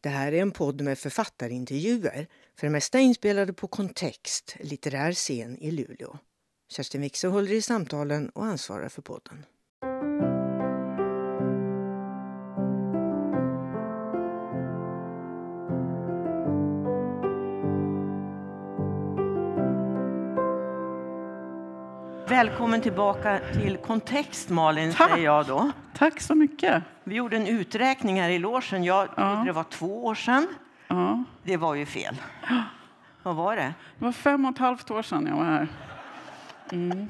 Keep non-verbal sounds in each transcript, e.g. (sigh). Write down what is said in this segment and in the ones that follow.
Det här är en podd med författarintervjuer, för det mesta inspelade på Kontext, litterär scen i Luleå. Kerstin Wixe håller i samtalen och ansvarar för podden. Välkommen tillbaka till Kontext, Malin, Tack. säger jag då. Tack så mycket. Vi gjorde en uträkning här i logen. Jag Ja. trodde det var två år sedan. Ja. Det var ju fel. Vad var det? Det var fem och ett halvt år sedan jag var här. Var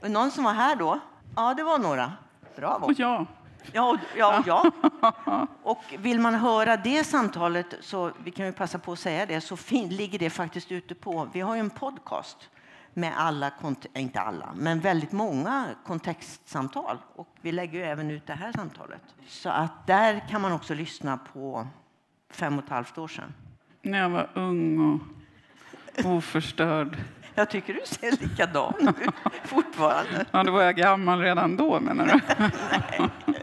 det Någon som var här då? Ja, det var några. Bravo. Och jag. Ja, och, ja, och jag. (laughs) Och vill man höra det samtalet, så vi kan ju passa på att säga det, så fin, ligger det faktiskt ute på... Vi har ju en podcast med alla, inte alla, men väldigt många kontextsamtal. Och vi lägger ju även ut det här samtalet. Så att där kan man också lyssna på fem och ett halvt år sedan. När jag var ung och oförstörd. (laughs) Jag tycker du ser likadan ut (laughs) fortfarande. Ja, då var jag gammal redan då menar du? (laughs)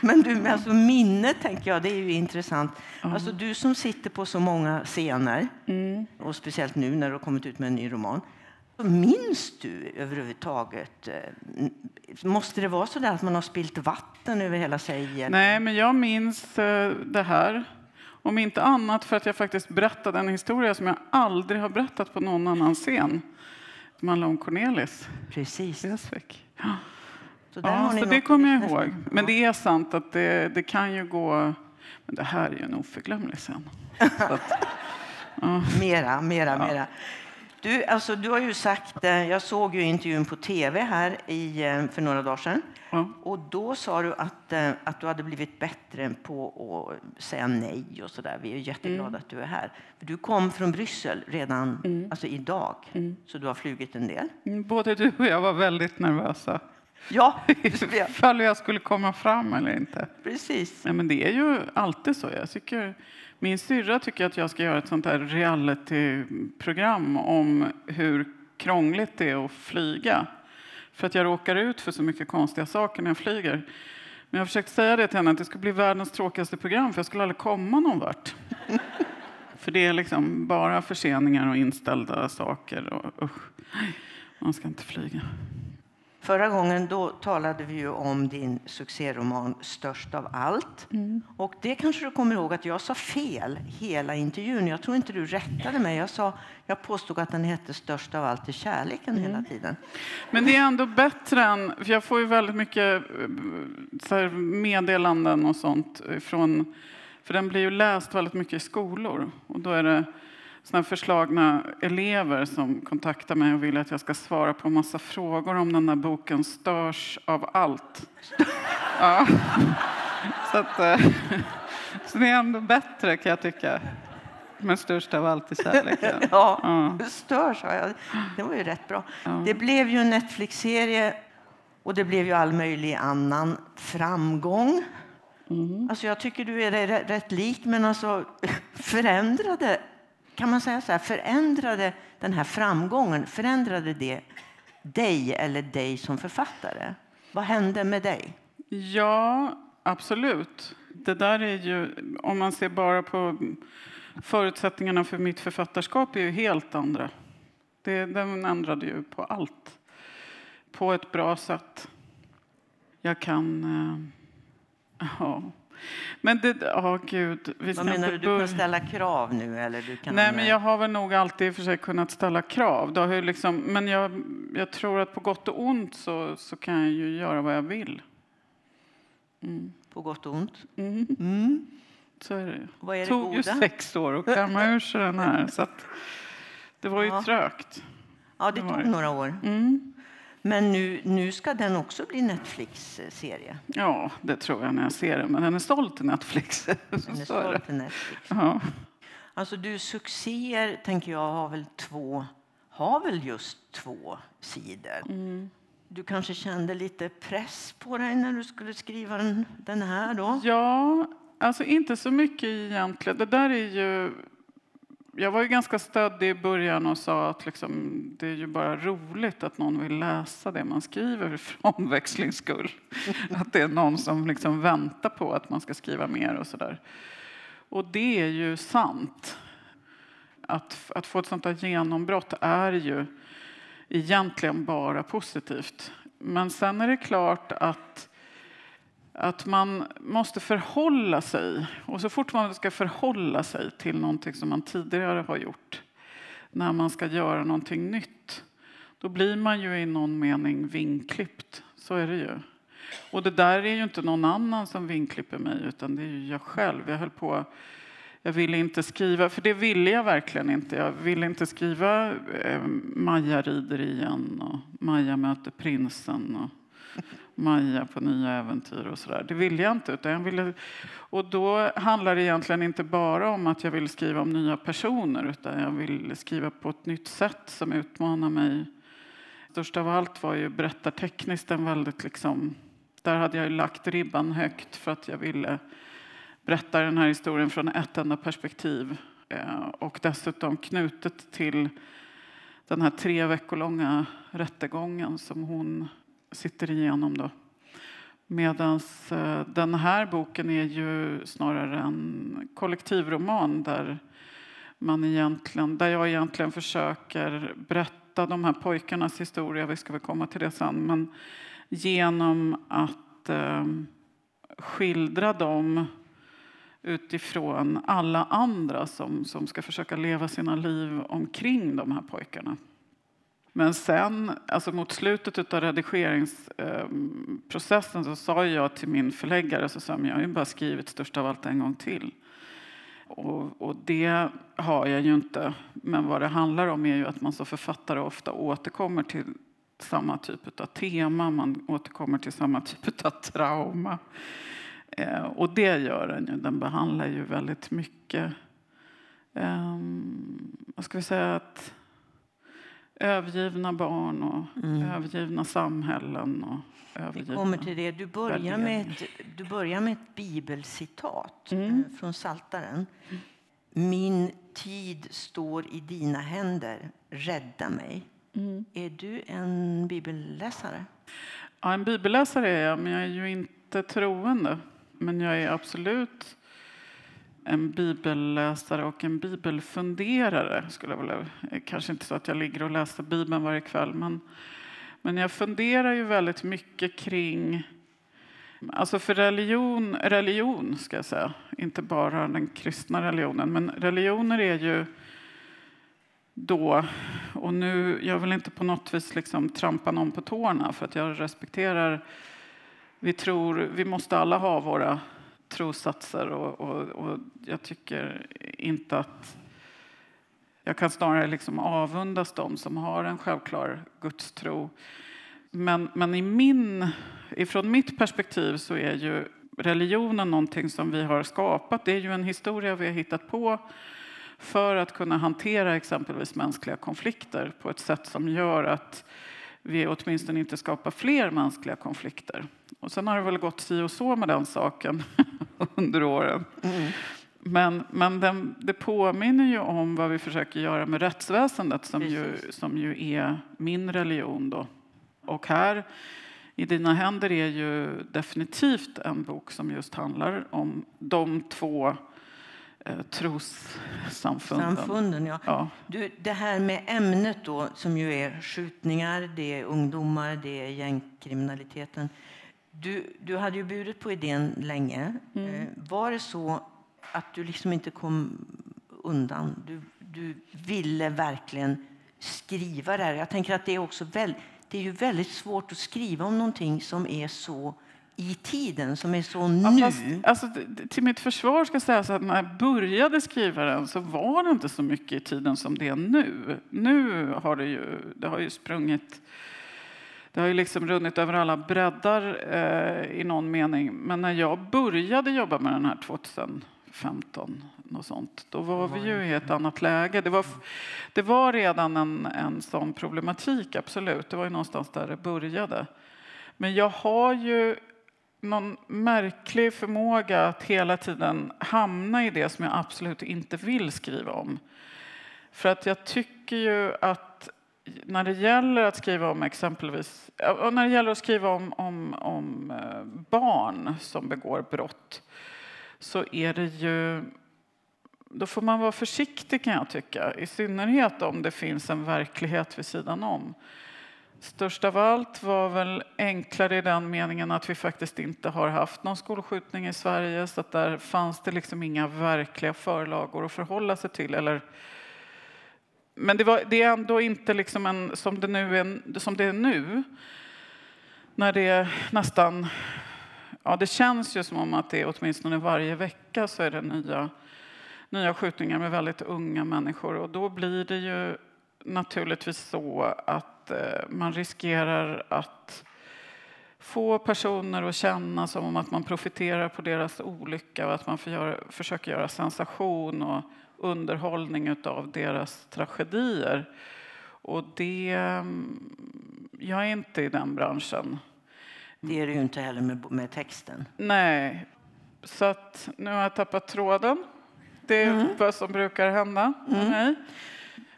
Men du, alltså minnet tänker jag, det är ju intressant. Alltså du som sitter på så många scener, och speciellt nu när du har kommit ut med en ny roman. Minns du överhuvudtaget? eh, Måste det vara så där att man har spilt vatten över hela sig? Nej, men jag minns eh, det här. Om inte annat för att jag faktiskt berättade en historia som jag aldrig har berättat på någon annan scen. Som handlar om Cornelis Precis. Vreeswijk. Så Ja, så det kommer jag ihåg. Men det är sant att det, det kan ju gå... Men det här är ju en oförglömlig scen. (laughs) Att, Mera, mera, mera. Du, alltså, du har ju sagt, eh, jag såg ju intervjun på tv här i, eh, för några dagar sedan. ja. Och då sa du att, eh, att du hade blivit bättre på att säga nej och sådär. Vi är jätteglada Mm. att du är här. För du kom från Bryssel redan alltså idag, så du har flugit en del. Mm, Både du och jag var väldigt nervösa. Ja, (laughs) Ifall jag skulle komma fram eller inte. precis. Nej, men det är ju alltid så. Jag tycker, min syrra tycker att jag ska göra ett sånt här realityprogram om hur krångligt det är att flyga. För att jag råkar ut för så mycket konstiga saker när jag flyger. Men jag har försökt säga det till henne att det skulle bli världens tråkigaste program för jag skulle aldrig komma någon vart. (laughs) för det är liksom bara förseningar och inställda saker. Och, usch, man ska inte flyga. Förra gången då talade vi ju om din succéroman Störst av allt. Och det kanske du kommer ihåg att jag sa fel hela intervjun. Jag tror inte du rättade mig. Jag, sa, jag påstod att den hette Störst av allt är kärleken hela tiden. Men det är ändå bättre än... För jag får ju väldigt mycket eh, så här, meddelanden och sånt från... För den blir ju läst väldigt mycket i skolor. Och då är det såna förslagna elever som kontaktar mig och vill att jag ska svara på massa frågor om den där boken Störs av allt. Ja. Så, att, eh, så det är ändå bättre kan jag tycka. Men störst av allt är kärleken. (laughs) Ja, Ja. stör sa jag. Det var ju rätt bra. Det blev ju en Netflix-serie och det blev ju all möjlig annan framgång. Alltså jag tycker du är rä- rätt lik, men alltså (laughs) förändrade, kan man säga så här, förändrade den här framgången, förändrade det dig eller dig som författare? Vad hände med dig? Ja, absolut. Det där är ju, om man ser bara på förutsättningarna för mitt författarskap är ju helt andra. Det, den ändrade ju på allt. På ett bra sätt. Jag kan... Eh, ja. Men det... Ja, gud. Vi ska Vad menar du? Du kan ställa krav nu? Eller du kan, Nej, men jag har väl nog alltid för sig kunnat ställa krav. Det har ju liksom, men jag, jag tror att på gott och ont så, så kan jag ju göra vad jag vill. På gott och ont? Så är det. Vad är det tog ju goda? sex år att kamma ur sig den här. Så att det var ju Ja. trögt. Ja, det Det tog några år. Mm. Men nu, nu ska den också bli Netflix-serie. Ja, det tror jag när jag ser den. Men den är såld till Netflix. (laughs) Den är såld till Netflix. Ja. Alltså du, succéer tänker jag har väl två, har väl just två sidor. Mm. Du kanske kände lite press på dig när du skulle skriva den, den här då? ja, alltså inte så mycket egentligen. Det där är ju... Jag var ju ganska stöddig i början och sa att liksom, det är ju bara roligt att någon vill läsa det man skriver för (laughs) omväxlings skull. Att det är någon som liksom väntar på att man ska skriva mer och sådär. Och det är ju sant. Att, att få ett sånt här genombrott är ju egentligen bara positivt. Men sen är det klart att, att man måste förhålla sig. Och så fort man ska förhålla sig till någonting som man tidigare har gjort, när man ska göra någonting nytt, då blir man ju i någon mening vinklippt. Så är det ju. Och det där är ju inte någon annan som vinklipper mig, utan det är ju jag själv. Jag höll på jag ville inte skriva, för det ville jag verkligen inte. Jag ville inte skriva eh, Maja rider igen och Maja möter prinsen och Maja på nya äventyr och sådär. Det ville jag inte. Utan jag ville, och då handlar det egentligen inte bara om att jag vill skriva om nya personer utan jag vill skriva på ett nytt sätt som utmanar mig. Störst av allt var ju berättartekniskt en väldigt liksom, där hade jag lagt ribban högt för att jag ville berätta den här historien från ett enda perspektiv eh, och dessutom knutet till den här tre veckor långa rättegången som hon sitter igenom. Då. Medan eh, den här boken är ju snarare en kollektivroman där, man egentligen, där jag egentligen försöker berätta de här pojkarnas historia, vi ska väl komma till det sen, men genom att eh, skildra dem utifrån alla andra som, som ska försöka leva sina liv omkring de här pojkarna. Men sen, alltså mot slutet av redigeringsprocessen så sa jag till min förläggare så sa jag har ju bara skrivit störst av allt en gång till. Och, och, det har jag ju inte. Men vad det handlar om är ju att man som författare ofta återkommer till samma typ av tema, man återkommer till samma (laughs) typ av trauma. Eh, och det gör den ju. Den behandlar ju väldigt mycket Eh, vad ska vi säga att övergivna barn och mm. övergivna samhällen. Och övergivna vi kommer till det. Du börjar, med ett, du börjar med ett bibelcitat mm. Eh, från Saltaren. Min tid står i dina händer, rädda mig. Mm. Är du en bibelläsare? Ja, en bibelläsare är jag, men jag är ju inte troende. Men jag är absolut en bibelläsare och en bibelfunderare. Skulle jag vilja. Eh, kanske inte så att jag ligger och läser Bibeln varje kväll, men, men jag funderar ju väldigt mycket kring Alltså för religion, religion ska jag säga, inte bara den kristna religionen, men religioner är ju då, och nu, jag vill inte på något vis liksom trampa någon på tårna för att jag respekterar vi tror, vi måste alla ha våra trossatser och, och, och jag tycker inte att jag kan snarare liksom avundas dem som har en självklar gudstro. Men, men i min, ifrån mitt perspektiv så är ju religionen någonting som vi har skapat. Det är ju en historia vi har hittat på för att kunna hantera exempelvis mänskliga konflikter på ett sätt som gör att vi åtminstone inte skapar fler mänskliga konflikter. Och sen har det väl gått si och så med den saken (laughs) under åren. Mm. Men, men den, det påminner ju om vad vi försöker göra med rättsväsendet som, ju, som ju är min religion. Då. Och här i dina händer är ju definitivt en bok som just handlar om de två trossamfunden. Samfunden, ja. ja. Du, det här med ämnet då, som ju är skjutningar, det är ungdomar, det är gängkriminaliteten. Du, du hade ju burit på idén länge. Mm. Eh, var det så att du liksom inte kom undan? Du, du ville verkligen skriva det här. Jag tänker att det är också väl, det är ju väldigt svårt att skriva om någonting som är så i tiden, som är så nu. Ja, fast, alltså, till mitt försvar ska sägas att när jag började skriva den så var det inte så mycket i tiden som det är nu. Nu har det ju, det har ju sprungit det har ju liksom runnit över alla breddar eh, i någon mening. Men när jag började jobba med den här 2015, och sånt, då var vi ju i ett annat läge. Det var, det var redan en, en sån problematik, absolut. Det var ju någonstans där det började. Men jag har ju någon märklig förmåga att hela tiden hamna i det som jag absolut inte vill skriva om. För att jag tycker ju att när det gäller att skriva om exempelvis, när det gäller att skriva om, om, om eh, barn som begår brott så är det ju då får man vara försiktig kan jag tycka. I synnerhet om det finns en verklighet vid sidan om. Störst av allt var väl enklare i den meningen att vi faktiskt inte har haft någon skolskjutning i Sverige så att där fanns det liksom inga verkliga förlagor att förhålla sig till. Eller... Men det, var, det är ändå inte liksom en, som, det nu är, som det är nu när det är nästan... Ja, det känns ju som om att det åtminstone varje vecka så är det nya, nya skjutningar med väldigt unga människor och då blir det ju naturligtvis så att eh, man riskerar att få personer att känna som att man profiterar på deras olycka och att man försöker göra sensation och underhållning av deras tragedier. Och det... Mm, jag är inte i den branschen. Det är du ju inte heller med, med texten. Nej. Så att nu har jag tappat tråden. Det är mm. vad som brukar hända med mm.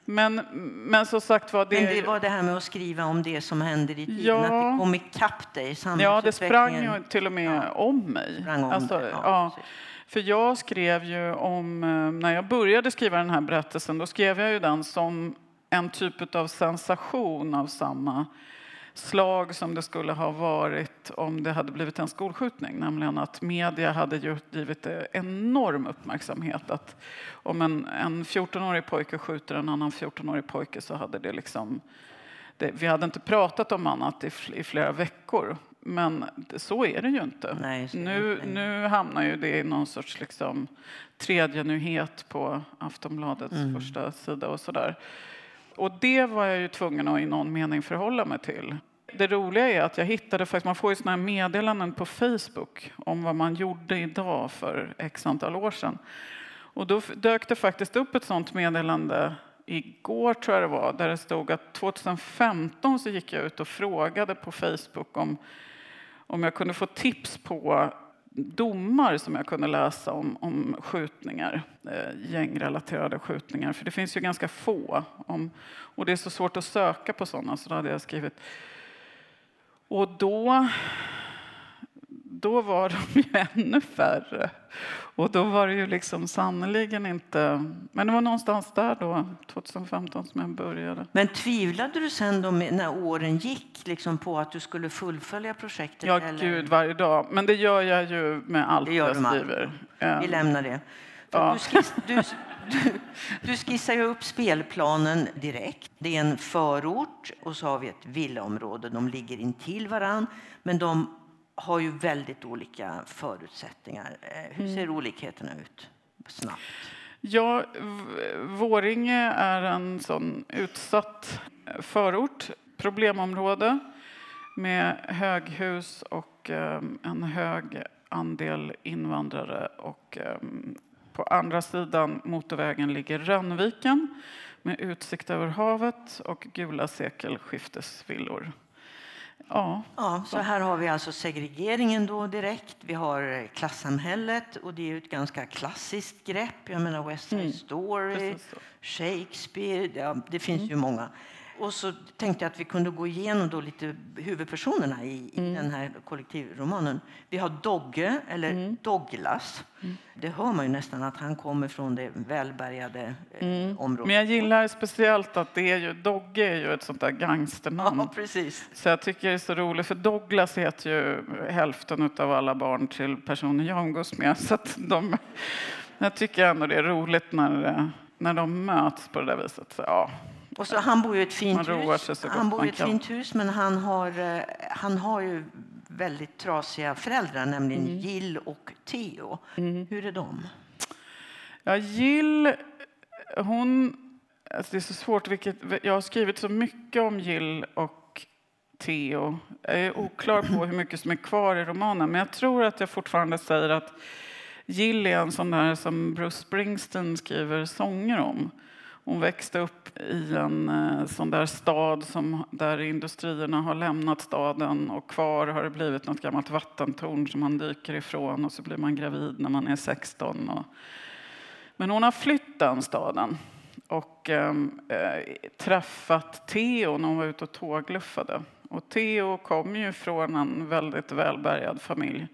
Men, men som sagt var... Det... Men det var det här med att skriva om det som händer i tiden, ja. att det kom ikapp dig? Ja, det sprang ju till och med ja. om mig. Om alltså, ja, ja. För jag skrev ju om... Eh, när jag började skriva den här berättelsen, då skrev jag ju den som en typ av sensation av samma slag som det skulle ha varit om det hade blivit en skolskjutning. Nämligen att media hade givit enorm uppmärksamhet. Att om en, en 14-årig pojke skjuter en annan 14-årig pojke så hade det liksom... Det, vi hade inte pratat om annat i, i flera veckor. Men så är det ju inte. Nej, nu, nu hamnar ju det i någon sorts liksom, tredje nyhet på Aftonbladets mm. första sida och sådär. Och det var jag ju tvungen att i någon mening förhålla mig till. Det roliga är att jag hittade faktiskt, man får ju såna här meddelanden på Facebook om vad man gjorde idag för x antal år sedan. Och då dök det faktiskt upp ett sånt meddelande igår tror jag det var, där det stod att 2015 så gick jag ut och frågade på Facebook om, om jag kunde få tips på domar som jag kunde läsa om, om skjutningar, eh, gängrelaterade skjutningar. För det finns ju ganska få. Om, och det är så svårt att söka på sådana, så då hade jag skrivit. Och då, då var de ju (laughs) ännu färre. Och då var det ju liksom sannoliken inte... Men det var någonstans där då, 2015, som jag började. Men tvivlade du sen då när åren gick liksom på att du skulle fullfölja projektet? Ja, eller? gud, varje dag. Men det gör jag ju med allt jag skriver. Vi lämnar det. Ja. Du, skiss, du, du, du, skissar ju upp spelplanen direkt. Det är en förort och så har vi ett villaområde. De ligger intill varann, men de har ju väldigt olika förutsättningar. Eh, hur ser mm. olikheterna ut? Snabbt. Ja, Våringe är en sån utsatt förort, problemområde med höghus och um, en hög andel invandrare. Och, um, på andra sidan motorvägen ligger Rönnviken med utsikt över havet och gula sekelskiftesvillor. Ja, ja, så här har vi alltså segregeringen då direkt. Vi har klassamhället och det är ett ganska klassiskt grepp. Jag menar West Side mm. Story, Shakespeare, ja, det finns mm. ju många. Och så tänkte jag att vi kunde gå igenom då lite huvudpersonerna i, mm. i den här kollektivromanen. Vi har Dogge, eller mm. Douglas. Mm. Det hör man ju nästan att han kommer från det välbärgade eh, mm. området. Men jag gillar speciellt att det är ju, Dogge är ju ett sånt där gangsternamn. (laughs) Ja, precis. Så jag tycker det är så roligt, för Douglas heter ju hälften av alla barn till personer jag umgås med. Så att de, jag tycker ändå det är roligt när, när de möts på det där viset. Så, ja. Och så, han bor i ett fint hus. Han bor i ett fint hus, men han har, eh, han har ju väldigt trasiga föräldrar, nämligen mm. Jill och Theo. Mm. Hur är de? Ja, Jill, hon... Alltså det är så svårt, vilket, jag har skrivit så mycket om Jill och Theo. Jag är oklar på hur mycket som är kvar i romanen, men jag tror att jag fortfarande säger att Jill är en sån där som Bruce Springsteen skriver sånger om. Hon växte upp i en eh, sån där stad som, där industrierna har lämnat staden och kvar har det blivit något gammalt vattentorn som man dyker ifrån och så blir man gravid när man är 16. Och, men hon har flytt den staden och ehm, eh, träffat Theo när hon var ute och tågluffade. Och Theo kom ju från en väldigt välbärgad familj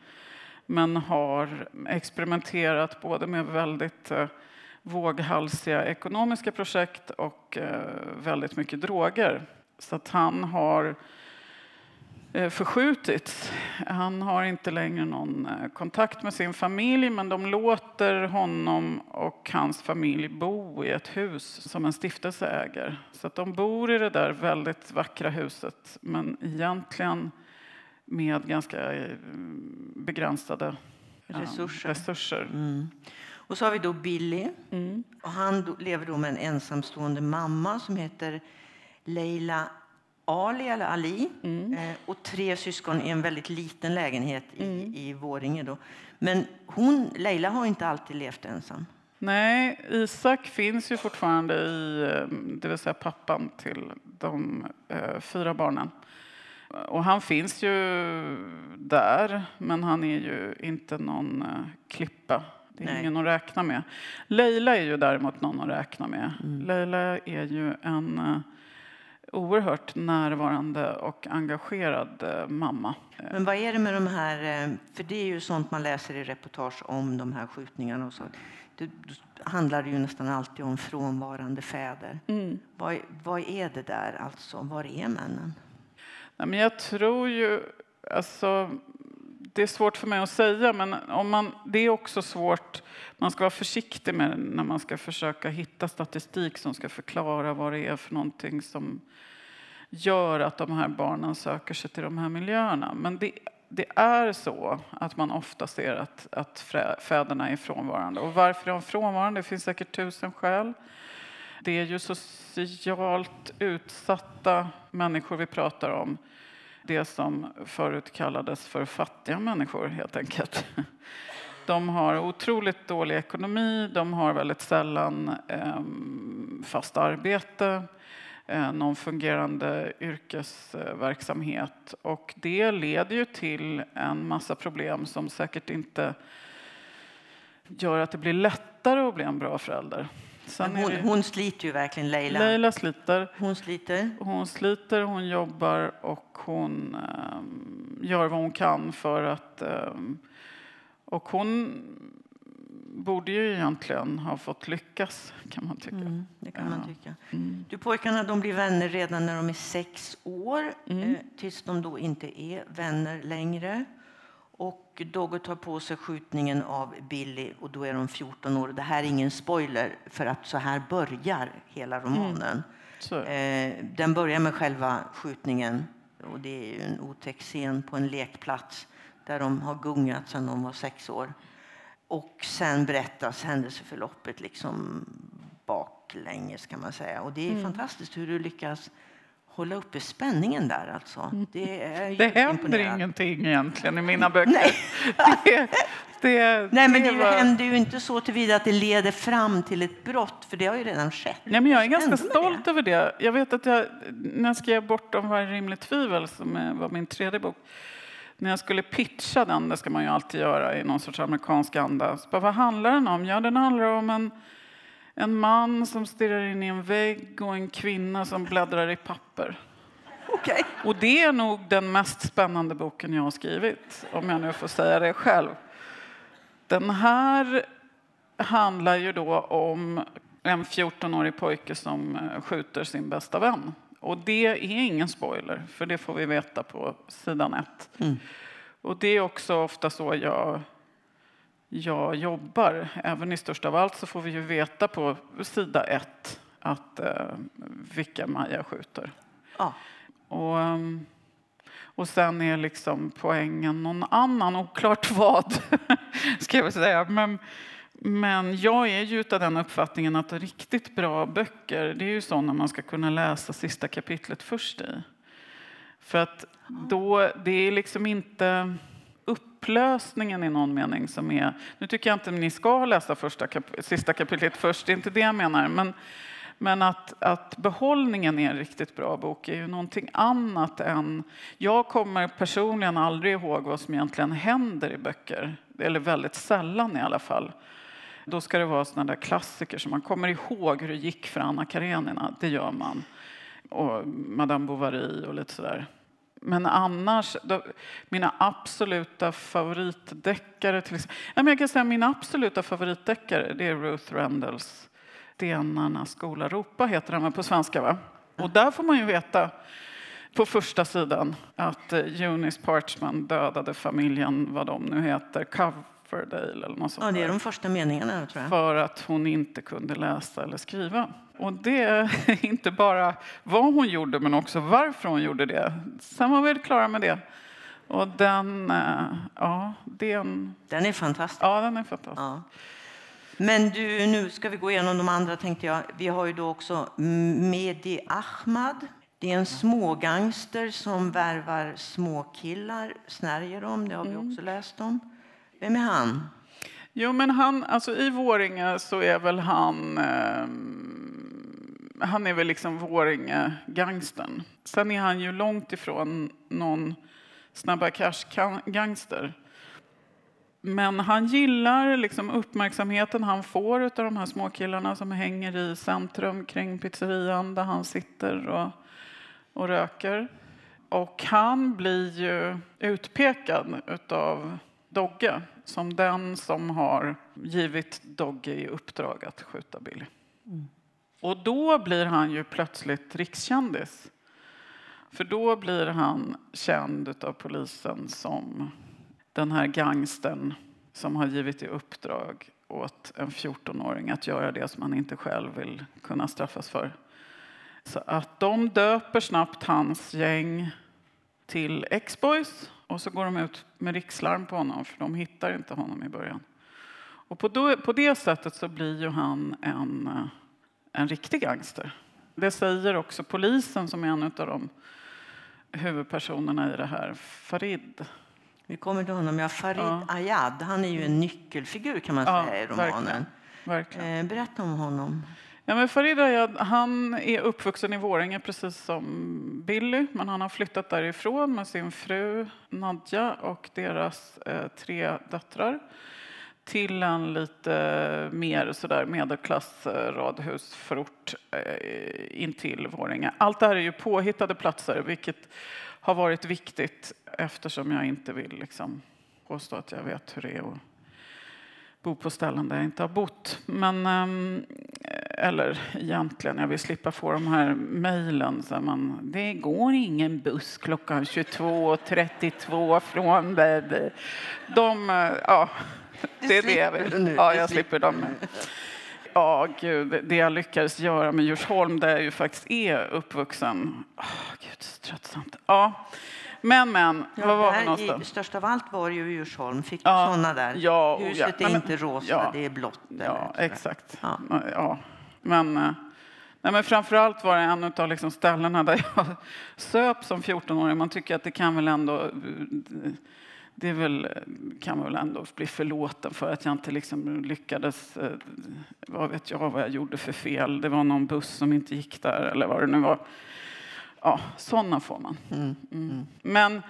men har experimenterat både med väldigt eh, våghalsiga ekonomiska projekt och eh, väldigt mycket droger. Så att han har eh, förskjutits. Han har inte längre någon eh, kontakt med sin familj men de låter honom och hans familj bo i ett hus som en stiftelse äger. Så att de bor i det där väldigt vackra huset men egentligen med ganska begränsade resurser. resurser. Mm. Och så har vi då Billy. Mm. Och han lever då med en ensamstående mamma som heter Leila Ali, eller Ali Mm. eh, och tre syskon i en väldigt liten lägenhet i, Mm. i Våringe. Då. Men hon, Leila har inte alltid levt ensam. Nej, Isak finns ju fortfarande i, eh, det vill säga pappan till de eh, fyra barnen. Och han finns ju där, men han är ju inte någon eh, klippa. Det är Nej. ingen att räkna med. Leila är ju däremot någon att räkna med. Mm. Leila är ju en eh, oerhört närvarande och engagerad eh, mamma. Men vad är det med de här, eh, för det är ju sånt man läser i reportage om de här skjutningarna och så. Det, handlar ju nästan alltid om frånvarande fäder. Mm. Vad, vad är det där alltså? Var är männen? Nej, men jag tror ju... Alltså, det är svårt för mig att säga, men om man, det är också svårt. Man ska vara försiktig med när man ska försöka hitta statistik som ska förklara vad det är för någonting som gör att de här barnen söker sig till de här miljöerna. Men det, det är så att man ofta ser att, att fäderna är frånvarande. Och varför är de frånvarande? Det finns säkert tusen skäl. Det är ju socialt utsatta människor vi pratar om. Det som förut kallades för fattiga människor, helt enkelt. (laughs) De har otroligt dålig ekonomi, de har väldigt sällan ehm, fast arbete, eh, någon fungerande yrkesverksamhet. Och det leder ju till en massa problem som säkert inte gör att det blir lättare att bli en bra förälder. Sen hon, det- hon sliter ju verkligen, Leila. Leila sliter. Hon sliter. Hon sliter, hon jobbar och hon ehm, gör vad hon kan för att... ehm, och hon borde ju egentligen ha fått lyckas, kan man tycka. Mm, det kan man tycka. Mm. Du, pojkarna de blir vänner redan när de är sex år, Mm. eh, tills de då inte är vänner längre. Och Dogge tar på sig skjutningen av Billy och då är de 14 år. Det här är ingen spoiler, för att så här börjar hela romanen. Så, Eh, den börjar med själva skjutningen. Och det är ju en otäck scen på en lekplats där de har gungat sedan de var sex år. Och sen berättas händelseförloppet liksom baklänges kan man säga. Och det är fantastiskt hur du lyckas hålla uppe spänningen där alltså. Det är (laughs) det händer imponerande. ingenting egentligen i mina (laughs) böcker. Nej. Det, det, Nej, men det var- händer ju inte så tillvida att det leder fram till ett brott, för det har ju redan skett. Nej, men jag är ganska stolt över det. Jag vet att jag, när jag skrev Bortom varje rimligt tvivel, som var min tredje bok, när jag skulle pitcha den, det ska man ju alltid göra i någon sorts amerikansk anda, så bara, vad handlar den om? Ja, den handlar om en, en man som stirrar in i en vägg och en kvinna som bläddrar i papper. Okej. Och det är nog den mest spännande boken jag har skrivit, om jag nu får säga det själv. Den här handlar ju då om en 14-årig pojke som eh, skjuter sin bästa vän. Och det är ingen spoiler, för det får vi veta på sidan ett. Mm. Och det är också ofta så jag, jag jobbar. Även i Störst av allt så får vi ju veta på sida ett att, eh, vilka Maja skjuter. Ja. Och, ehm, och sen är liksom poängen någon annan, oklart (laughs) vad, ska jag säga. Men, men jag är ju av den uppfattningen att riktigt bra böcker, det är ju sådana man ska kunna läsa sista kapitlet först i. För att då, det är liksom inte upplösningen i någon mening som är... Nu tycker jag inte ni ska läsa första kap, sista kapitlet först, det är inte det jag menar. Men, men att, att behållningen i en riktigt bra bok är ju någonting annat än... Jag kommer personligen aldrig ihåg vad som egentligen händer i böcker. Eller väldigt sällan i alla fall. Då ska det vara såna där klassiker som man kommer ihåg hur det gick för Anna Karenina. Det gör man. Och Madame Bovary och lite sådär. Men annars, då, mina absoluta favoritdeckare till exempel. Ja, men jag kan säga min absoluta favoritdeckare det är Ruth Rendells Stenarna skola ropa heter den på svenska va? Och där får man ju veta på första sidan att eh, Eunice Parchman dödade familjen, vad de nu heter, Coverdale eller något sånt Ja, det är de första meningarna tror jag. För att hon inte kunde läsa eller skriva. Och det är (laughs) inte bara vad hon gjorde men också varför hon gjorde det. Sen var vi klara med det. Och den, eh, ja, den... Den är fantastisk. Ja, den är fantastisk. Ja. Men du, nu ska vi gå igenom de andra tänkte jag. Vi har ju då också Mehdi Ahmad. Det är en smågangster som värvar småkillar, snärjer dem. Det har vi också läst om. Vem är han? Jo, men han, alltså i Våringe så är väl han eh, han är väl liksom Våringe-gangstern. Sen är han ju långt ifrån någon Snabba Cash-gangster. Men han gillar liksom uppmärksamheten han får av de här småkillarna som hänger i centrum kring pizzerian där han sitter och, och röker. Och han blir ju utpekad av Dogge som den som har givit Dogge i uppdrag att skjuta Billy. Mm. Och då blir han ju plötsligt rikskändis. För då blir han känd av polisen som den här gangsten som har givit i uppdrag åt en 14-åring att göra det som han inte själv vill kunna straffas för. Så att de döper snabbt hans gäng till X-Boys och så går de ut med rikslarm på honom för de hittar inte honom i början. Och på, då, på det sättet så blir ju han en, en riktig gangster. Det säger också polisen som är en av de huvudpersonerna i det här, Farid. Vi kommer till honom. Ja, Farid ja. Ayad, han är ju en nyckelfigur kan man ja, säga i romanen. Verkligen. verkligen. Eh, berätta om honom. Ja, men Farid Ayad, han är uppvuxen i Våringe precis som Billy, men han har flyttat därifrån med sin fru Nadja och deras eh, tre döttrar till en lite mer sådär medelklass eh, radhusförort eh, intill Våringe. Allt det här är ju påhittade platser, vilket har varit viktigt eftersom jag inte vill liksom påstå att jag vet hur det är att bo på ställen där jag inte har bott. Men, ehm, eller egentligen, jag vill slippa få de här mejlen. Det går ingen buss klockan 22.32 från... De, eh, ja, det är det jag vill. Ja, jag slipper dem. Ja, gud, det jag lyckades göra med Djursholm, där jag ju faktiskt är uppvuxen. Oh, gud, så tröttsamt. Ja. Men, men, ja, vad var vi någonstans? Störst av allt var ju Djursholm. Fick ja, du sådana där? Ja, Huset ja. är inte rosa, ja, det är blått. Ja, exakt. Ja. ja. Men, eh, nej, men framför allt var det en av liksom ställena där jag (laughs) söp som 14-åring. Man tycker att det kan väl ändå det väl, kan man väl ändå bli förlåten för att jag inte liksom lyckades, eh, vad vet jag vad jag gjorde för fel. Det var någon buss som inte gick där eller vad det nu var. Ja, sådana får man. Mm. Mm. mm. Men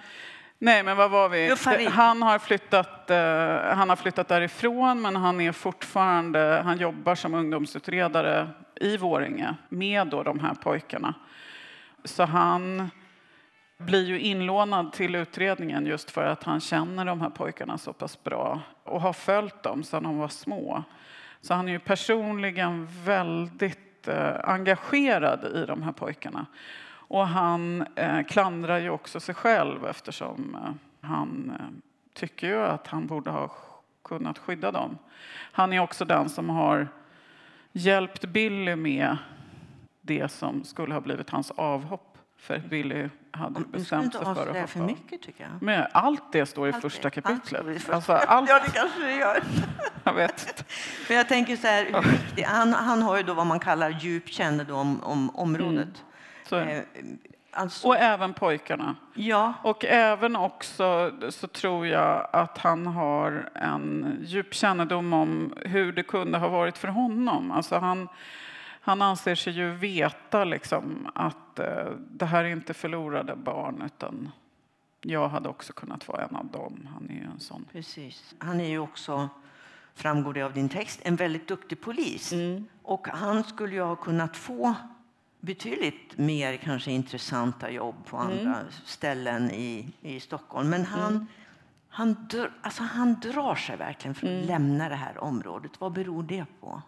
Nej, men vad var vi? Han har, flyttat, eh, han har flyttat därifrån, men han är fortfarande, han jobbar som ungdomsutredare i Våringe med då de här pojkarna. Så han blir ju inlånad till utredningen just för att han känner de här pojkarna så pass bra och har följt dem sedan de var små. Så han är ju personligen väldigt eh, engagerad i de här pojkarna. Och han eh, klandrar ju också sig själv eftersom eh, han eh, tycker ju att han borde ha kunnat skydda dem. Han är också den som har hjälpt Billy med det som skulle ha blivit hans avhopp för Billy hade bestämt sig för att hoppa för mycket tycker jag. Men allt det står i allt första kapitlet. Allt alltså, allt... Ja, det kanske det gör. (laughs) jag vet Men jag tänker så här, viktig, han, han har ju då vad man kallar djup kännedom om området. Mm. Eh, alltså... Och även pojkarna. Ja. Och även också så tror jag att han har en djup kännedom om hur det kunde ha varit för honom. Alltså han han anser sig ju veta liksom att eh, det här är inte förlorade barn utan jag hade också kunnat vara en av dem. Han är ju en sån. Precis. Han är ju också, framgår det av din text, en väldigt duktig polis. Mm. Och han skulle ju ha kunnat få betydligt mer kanske intressanta jobb på andra ställen i, i Stockholm. Men han, han, dr, alltså han drar sig verkligen för att lämna det här området. Vad beror det på?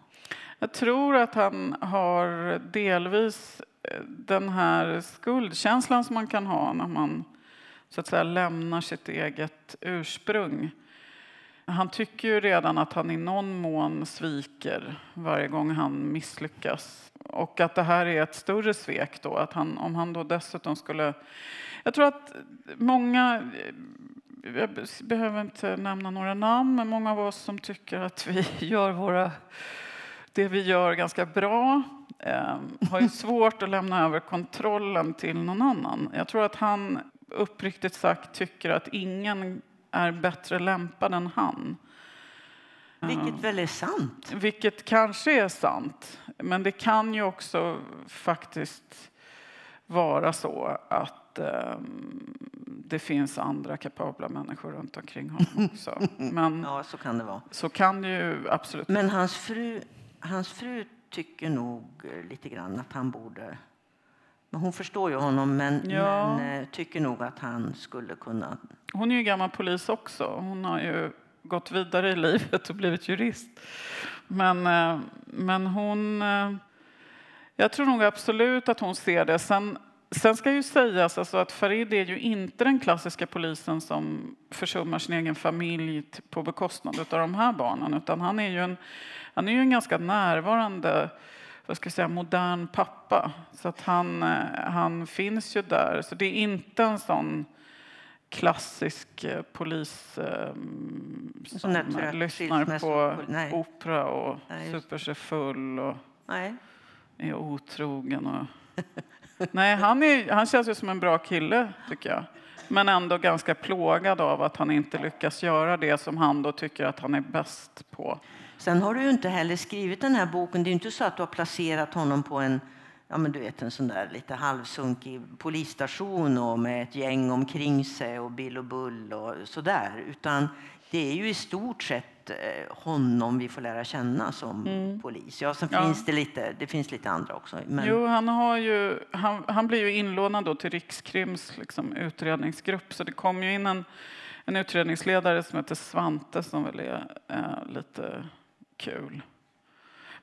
Jag tror att han har delvis eh, den här skuldkänslan som man kan ha när man så att säga lämnar sitt eget ursprung. Han tycker ju redan att han i någon mån sviker varje gång han misslyckas. Och att det här är ett större svek då. Att han, om han då dessutom skulle... Jag tror att många, jag behöver inte nämna några namn, men många av oss som tycker att vi (laughs) gör våra, det vi gör ganska bra eh, har ju svårt att lämna över kontrollen till någon annan. Jag tror att han uppriktigt sagt tycker att ingen är bättre lämpad än han. Vilket väl är sant? Vilket kanske är sant. Men det kan ju också faktiskt vara så att eh, det finns andra kapabla människor runt omkring honom (laughs) också. Men Ja, så kan det vara. så kan det ju absolut Men hans fru, hans fru tycker nog eh, lite grann att han borde... Men hon förstår ju honom, men, Ja. men eh, tycker nog att han skulle kunna... Hon är ju gammal polis också. Hon har ju gått vidare i livet och blivit jurist. Men, eh, men hon... eh, Jag tror nog absolut att hon ser det. Sen, sen ska ju sägas alltså att Farid är ju inte den klassiska polisen som försummar sin egen familj på bekostnad av de här barnen. Utan han är ju en, han är ju en ganska närvarande vad ska jag säga, modern pappa. Så att han, eh, han finns ju där. Så det är inte en sån klassisk eh, polis eh, som lyssnar på nej. opera och Nej, super sig full och Nej. är otrogen. Och... (laughs) Nej, han, är, han känns ju som en bra kille, tycker jag. Men ändå ganska plågad av att han inte lyckas göra det som han då tycker att han är bäst på. Sen har du inte heller skrivit den här boken. Det är inte så att du har placerat honom på en ja, men du vet, en sån där lite halvsunkig polisstation och med ett gäng omkring sig och bill och bull och sådär. Utan det är ju i stort sett eh, honom vi får lära känna som polis. Ja, sen Ja. finns det lite, det finns lite andra också. Men, Jo, han, har ju, han, han blir ju inlånad då till Rikskrims liksom, utredningsgrupp. Så det kom ju in en, en utredningsledare som heter Svante som väl är eh, lite kul.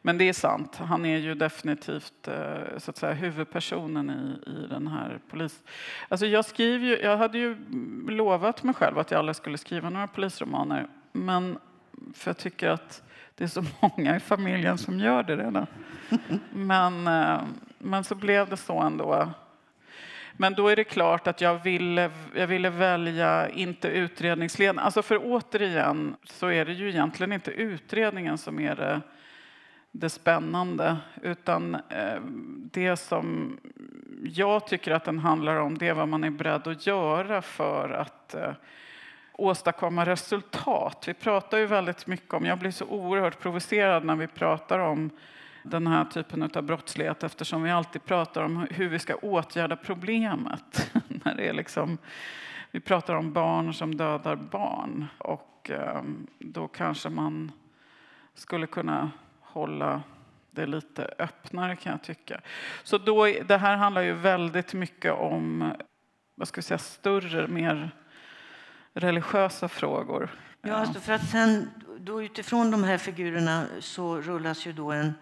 Men det är sant, han är ju definitivt eh, så att säga, huvudpersonen i, i den här polis... Alltså jag, skriver ju, jag hade ju lovat mig själv att jag aldrig skulle skriva några polisromaner. Men för jag tycker att det är så (laughs) många i familjen som gör det redan. (laughs) Men, eh, men så blev det så ändå. Men då är det klart att jag ville, jag ville välja inte utredningsledaren. Alltså för återigen så är det ju egentligen inte utredningen som är det, det spännande. Utan eh, det som jag tycker att den handlar om det är vad man är beredd att göra för att eh, åstadkomma resultat. Vi pratar ju väldigt mycket om, jag blir så oerhört provocerad när vi pratar om den här typen av brottslighet eftersom vi alltid pratar om hur vi ska åtgärda problemet. (laughs) när det är liksom, vi pratar om barn som dödar barn och eh, då kanske man skulle kunna hålla det lite öppnare kan jag tycka. Så då, det här handlar ju väldigt mycket om vad ska vi säga, större, mer religiösa frågor. Ja, alltså för att sen då utifrån de här figurerna så rullas ju då en,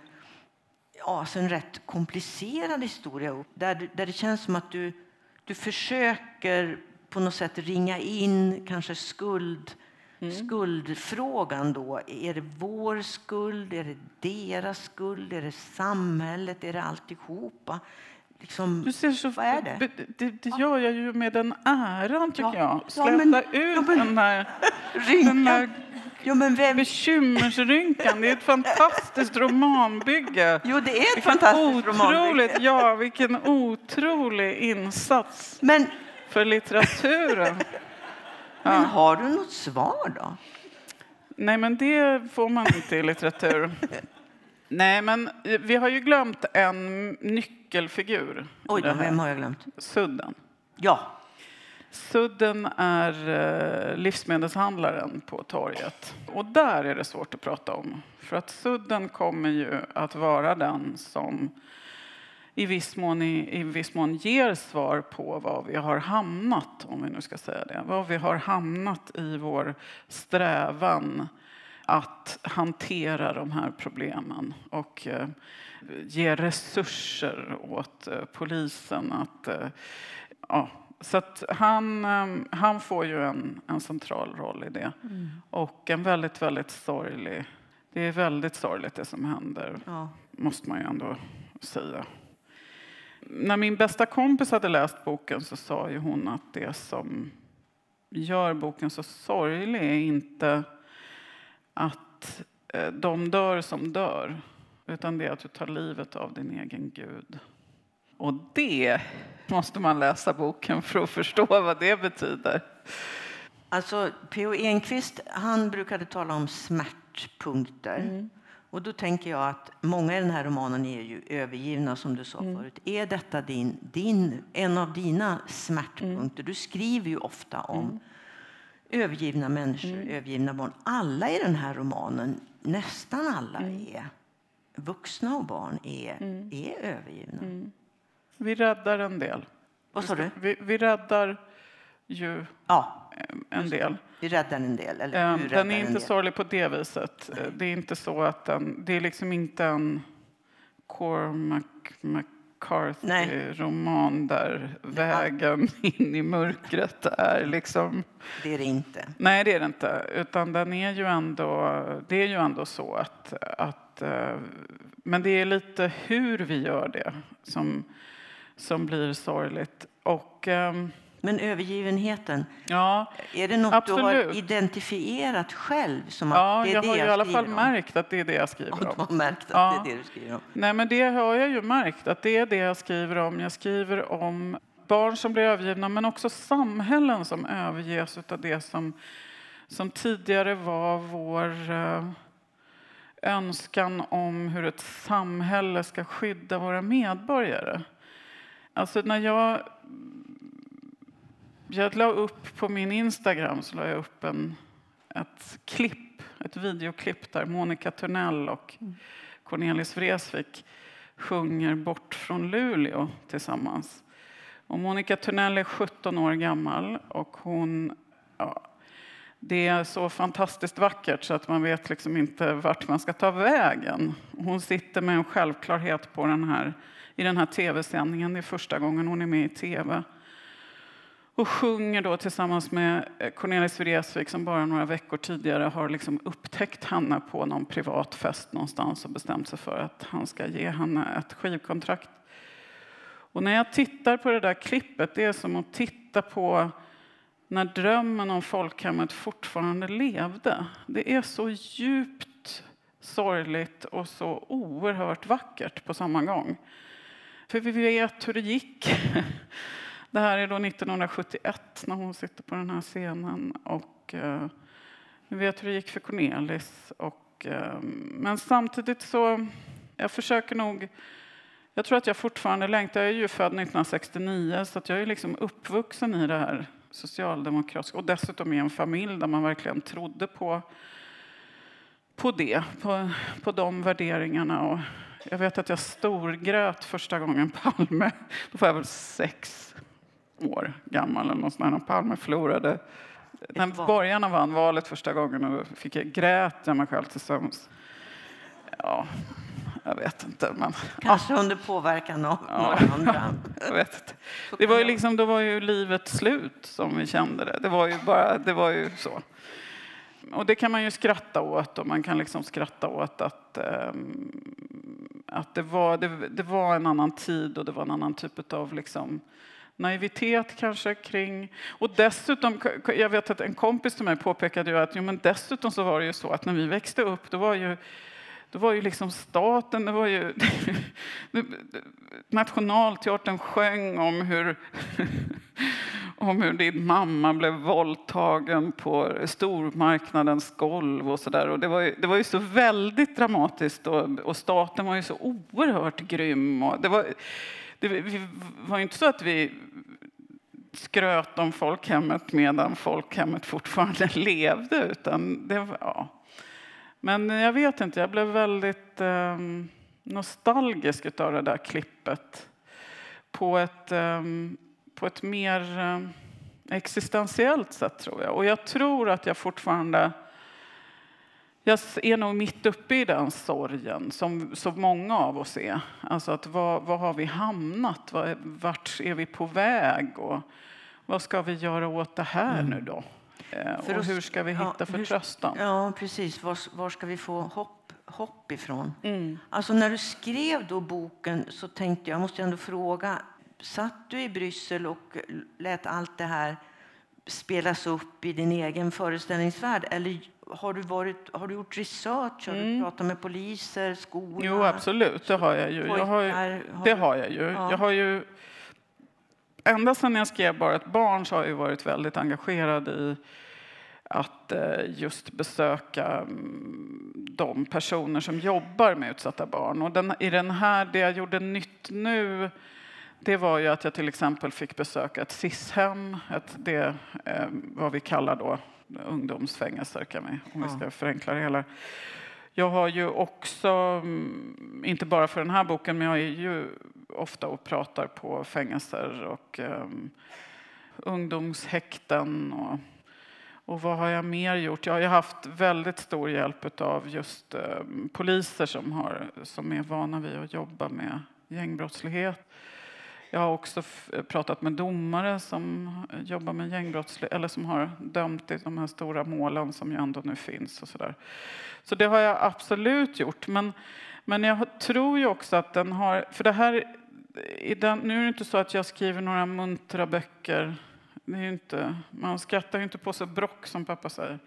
ja, alltså en rätt komplicerad historia upp där, där det känns som att du, du försöker på något sätt ringa in kanske skuld, skuldfrågan då. Är det vår skuld? Är det deras skuld? Är det samhället? Är det alltihopa? Liksom, Du ser så, Vad är det? Det, det, det gör jag ju med den äran, tycker Ja. jag. Ja, Släta men- ut ja, men- den där, (laughs) den rynkan! Ja, men vem? bekymmersrynkan. Det är ett fantastiskt romanbygge. Jo, det är ett Vilken fantastiskt romanbygge. otroligt, ja, vilken otrolig insats Men, för litteraturen. (laughs) men har du något svar då? Nej, men det får man inte i litteratur. (laughs) Nej, men vi har ju glömt en nyckelfigur. Oj, då, vem har jag glömt? Sudden. Ja, Sudden är eh, livsmedelshandlaren på torget. Och där är det svårt att prata om. För att Sudden kommer ju att vara den som i viss, mån, i, i viss mån ger svar på var vi har hamnat, om vi nu ska säga det. Var vi har hamnat i vår strävan att hantera de här problemen och eh, ge resurser åt eh, polisen. Att, ja, så han, han får ju en, en central roll i det. Mm. Och en väldigt, väldigt sorglig... Det är väldigt sorgligt det som händer, ja. måste man ju ändå säga. När min bästa kompis hade läst boken så sa ju hon att det som gör boken så sorglig är inte att eh, de dör som dör, utan det är att du tar livet av din egen Gud. Och det måste man läsa boken för att förstå vad det betyder. Alltså, P.O. Enquist han brukade tala om smärtpunkter. Mm. Och då tänker jag att många i den här romanen är ju övergivna som du sa mm. förut. Är detta din, din, en av dina smärtpunkter? Mm. Du skriver ju ofta om mm. övergivna människor, mm. övergivna barn. Alla i den här romanen, nästan alla mm. är vuxna och barn är, mm. är övergivna. Vi räddar en del. Vad sa du? Vi, vi räddar ju ja, en del. Vi räddar en del. Eller um, den är inte sorglig på det viset. Nej. Det är inte så att den, det är liksom inte en Cormac McCarthy-roman där vägen (laughs) in i mörkret är liksom... Det är det inte. Nej, det är det inte. Utan den är ju ändå, det är ju ändå så att, att... Eh, men det är lite hur vi gör det som, som blir sorgligt. Och... Um, men övergivenheten, ja, är det något absolut. du har identifierat själv? Som ja, det är jag det har jag i alla fall om. märkt att det är det jag skriver om. Du har märkt att ja. det är det du skriver om. Nej, men det har jag ju märkt att det är det jag skriver om. Jag skriver om barn som blir övergivna, men också samhällen som överges av det som, som tidigare var vår uh, önskan om hur ett samhälle ska skydda våra medborgare. Alltså när jag jag la upp på min Instagram så la jag upp en, ett klipp, ett videoklipp där Monica Törnell och Cornelis Vreeswijk sjunger Bort från Luleå tillsammans. Och Monica Törnell är 17 år gammal och hon ja, det är så fantastiskt vackert så att man vet liksom inte vart man ska ta vägen. Hon sitter med en självklarhet på den här, i den här tv-sändningen. Det är första gången hon är med i tv och sjunger då tillsammans med Cornelis Vreeswijk som bara några veckor tidigare har liksom upptäckt henne på någon privat fest någonstans och bestämt sig för att han ska ge henne ett skivkontrakt. Och när jag tittar på det där klippet, det är som att titta på när drömmen om folkhemmet fortfarande levde. Det är så djupt sorgligt och så oerhört vackert på samma gång. För vi vet hur det gick. (laughs) Det här är då 1971 när hon sitter på den här scenen. Och, eh, vi vet hur det gick för Cornelis. Och, eh, men samtidigt så, jag försöker nog jag tror att jag fortfarande längtar. Jag är ju född 1969 så att jag är liksom uppvuxen i det här socialdemokratiska och dessutom i en familj där man verkligen trodde på, på det, på, på de värderingarna. Och jag vet att jag storgrät första gången Palme. Då var jag väl sex år gammal eller något sånt Palme förlorade. När borgarna vann valet första gången och fick jag grät jag mig själv till sömns. Ja, jag vet inte. Men, Kanske ja. under påverkan av ja. några andra. (laughs) jag vet inte. Det var ju liksom, då var ju livet slut som vi kände det. Det var ju bara, det var ju så. Och det kan man ju skratta åt och man kan liksom skratta åt att, ehm, att det, var, det, det, var en annan tid och det var en annan typ av liksom, naivitet kanske kring... Och dessutom, jag vet att en kompis till mig påpekade ju att jo, men dessutom så var det ju så att när vi växte upp, då var ju då var ju liksom staten, det var ju... (laughs) Nationalteatern sjöng om hur, (laughs) om hur din mamma blev våldtagen på stormarknadens golv och sådär. Och det var ju, det var ju så väldigt dramatiskt och, och staten var ju så oerhört grym. Och det var, det var inte så att vi skröt om folkhemmet medan folkhemmet fortfarande (laughs) levde. Utan det var, ja. Men jag vet inte, jag blev väldigt... Um, nostalgisk av det där klippet på ett, um, på ett mer um, existentiellt sätt, tror jag. Och jag tror att jag fortfarande... Jag är nog mitt uppe i den sorgen, som så många av oss är. Alltså att var, var har vi hamnat? Vart är vi på väg? Och vad ska vi göra åt det här mm. nu då? Eh, och hur ska vi hitta ja, förtröstan? Ja, precis. Var, var ska vi få hopp, hopp ifrån? Mm. Alltså när du skrev då boken så tänkte jag, måste jag ändå fråga, satt du i Bryssel och lät allt det här spelas upp i din egen föreställningsvärld? Eller har du, varit, har du gjort research? Har mm. du pratat med poliser, skolor? Jo, absolut. Det har jag ju. Jag har, det har jag ju. Ja. Jag har ju ända sedan jag skrev Bara ett barn så har jag varit väldigt engagerad i att eh, just besöka mm, de personer som jobbar med utsatta barn. Och den, i den här, det jag gjorde nytt nu det var ju att jag till exempel fick besöka ett SIS-hem, ett, det, eh, vad vi kallar då ungdomsfängelser, kan vi, om vi ska förenkla det hela. Jag har ju också, mm, inte bara för den här boken, men jag är ju ofta och pratar på fängelser och um, ungdomshäkten. Och, och vad har jag mer gjort? Jag har haft väldigt stor hjälp av just um, poliser som, har, som är vana vid att jobba med gängbrottslighet. Jag har också eh, pratat med domare som jobbar med gängbrottslighet eller som har dömt i de här stora målen som ju ändå nu finns. och Så, där. så det har jag absolut gjort. Men, men jag tror ju också att den har... För det här, den, nu är det inte så att jag skriver några muntra böcker. Det är inte, man skrattar ju inte på sig brock, som pappa säger.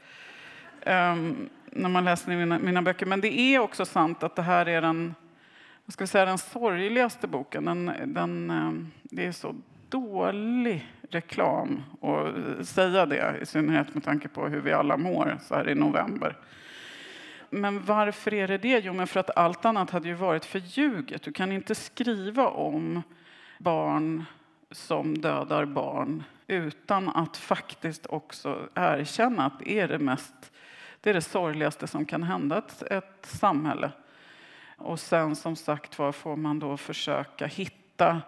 Um, när man läser mina, mina böcker. Men det är också sant att det här är den vad ska vi säga, den sorgligaste boken. Den, den, um, det är så dålig reklam att eh, säga det, i synnerhet med tanke på hur vi alla mår så här i november. Men varför är det det? Jo, men för att allt annat hade ju varit förljuget. Du kan inte skriva om barn som dödar barn utan att faktiskt också erkänna att det är det, mest, det, är det sorgligaste som kan hända ett, ett samhälle. Och sen som sagt var får man då försöka hitta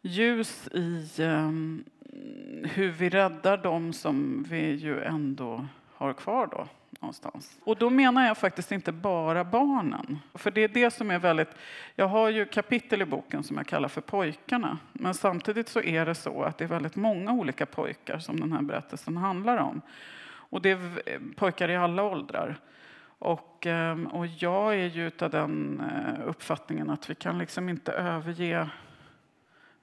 ljus i um, hur vi räddar dem som vi ju ändå har kvar då någonstans. Och då menar jag faktiskt inte bara barnen. För det är det som är väldigt... Jag har ju kapitel i boken som jag kallar för pojkarna. Men samtidigt så är det så att det är väldigt många olika pojkar som den här berättelsen handlar om. Och det är eh, pojkar i alla åldrar. Och, ehm, och jag är ju av den eh, uppfattningen att vi kan liksom inte överge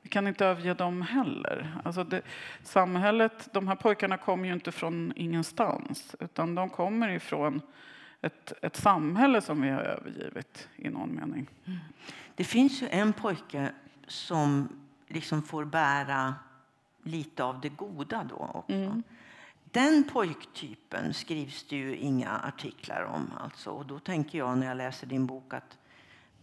vi kan inte överge dem heller. Alltså det, samhället, de här pojkarna kommer ju inte från ingenstans utan de kommer ifrån ett, ett samhälle som vi har övergivit i någon mening. Mm. Det finns ju en pojke som liksom får bära lite av det goda då också. Mm. Den pojktypen skrivs det ju inga artiklar om. Alltså. Och då tänker jag när jag läser din bok att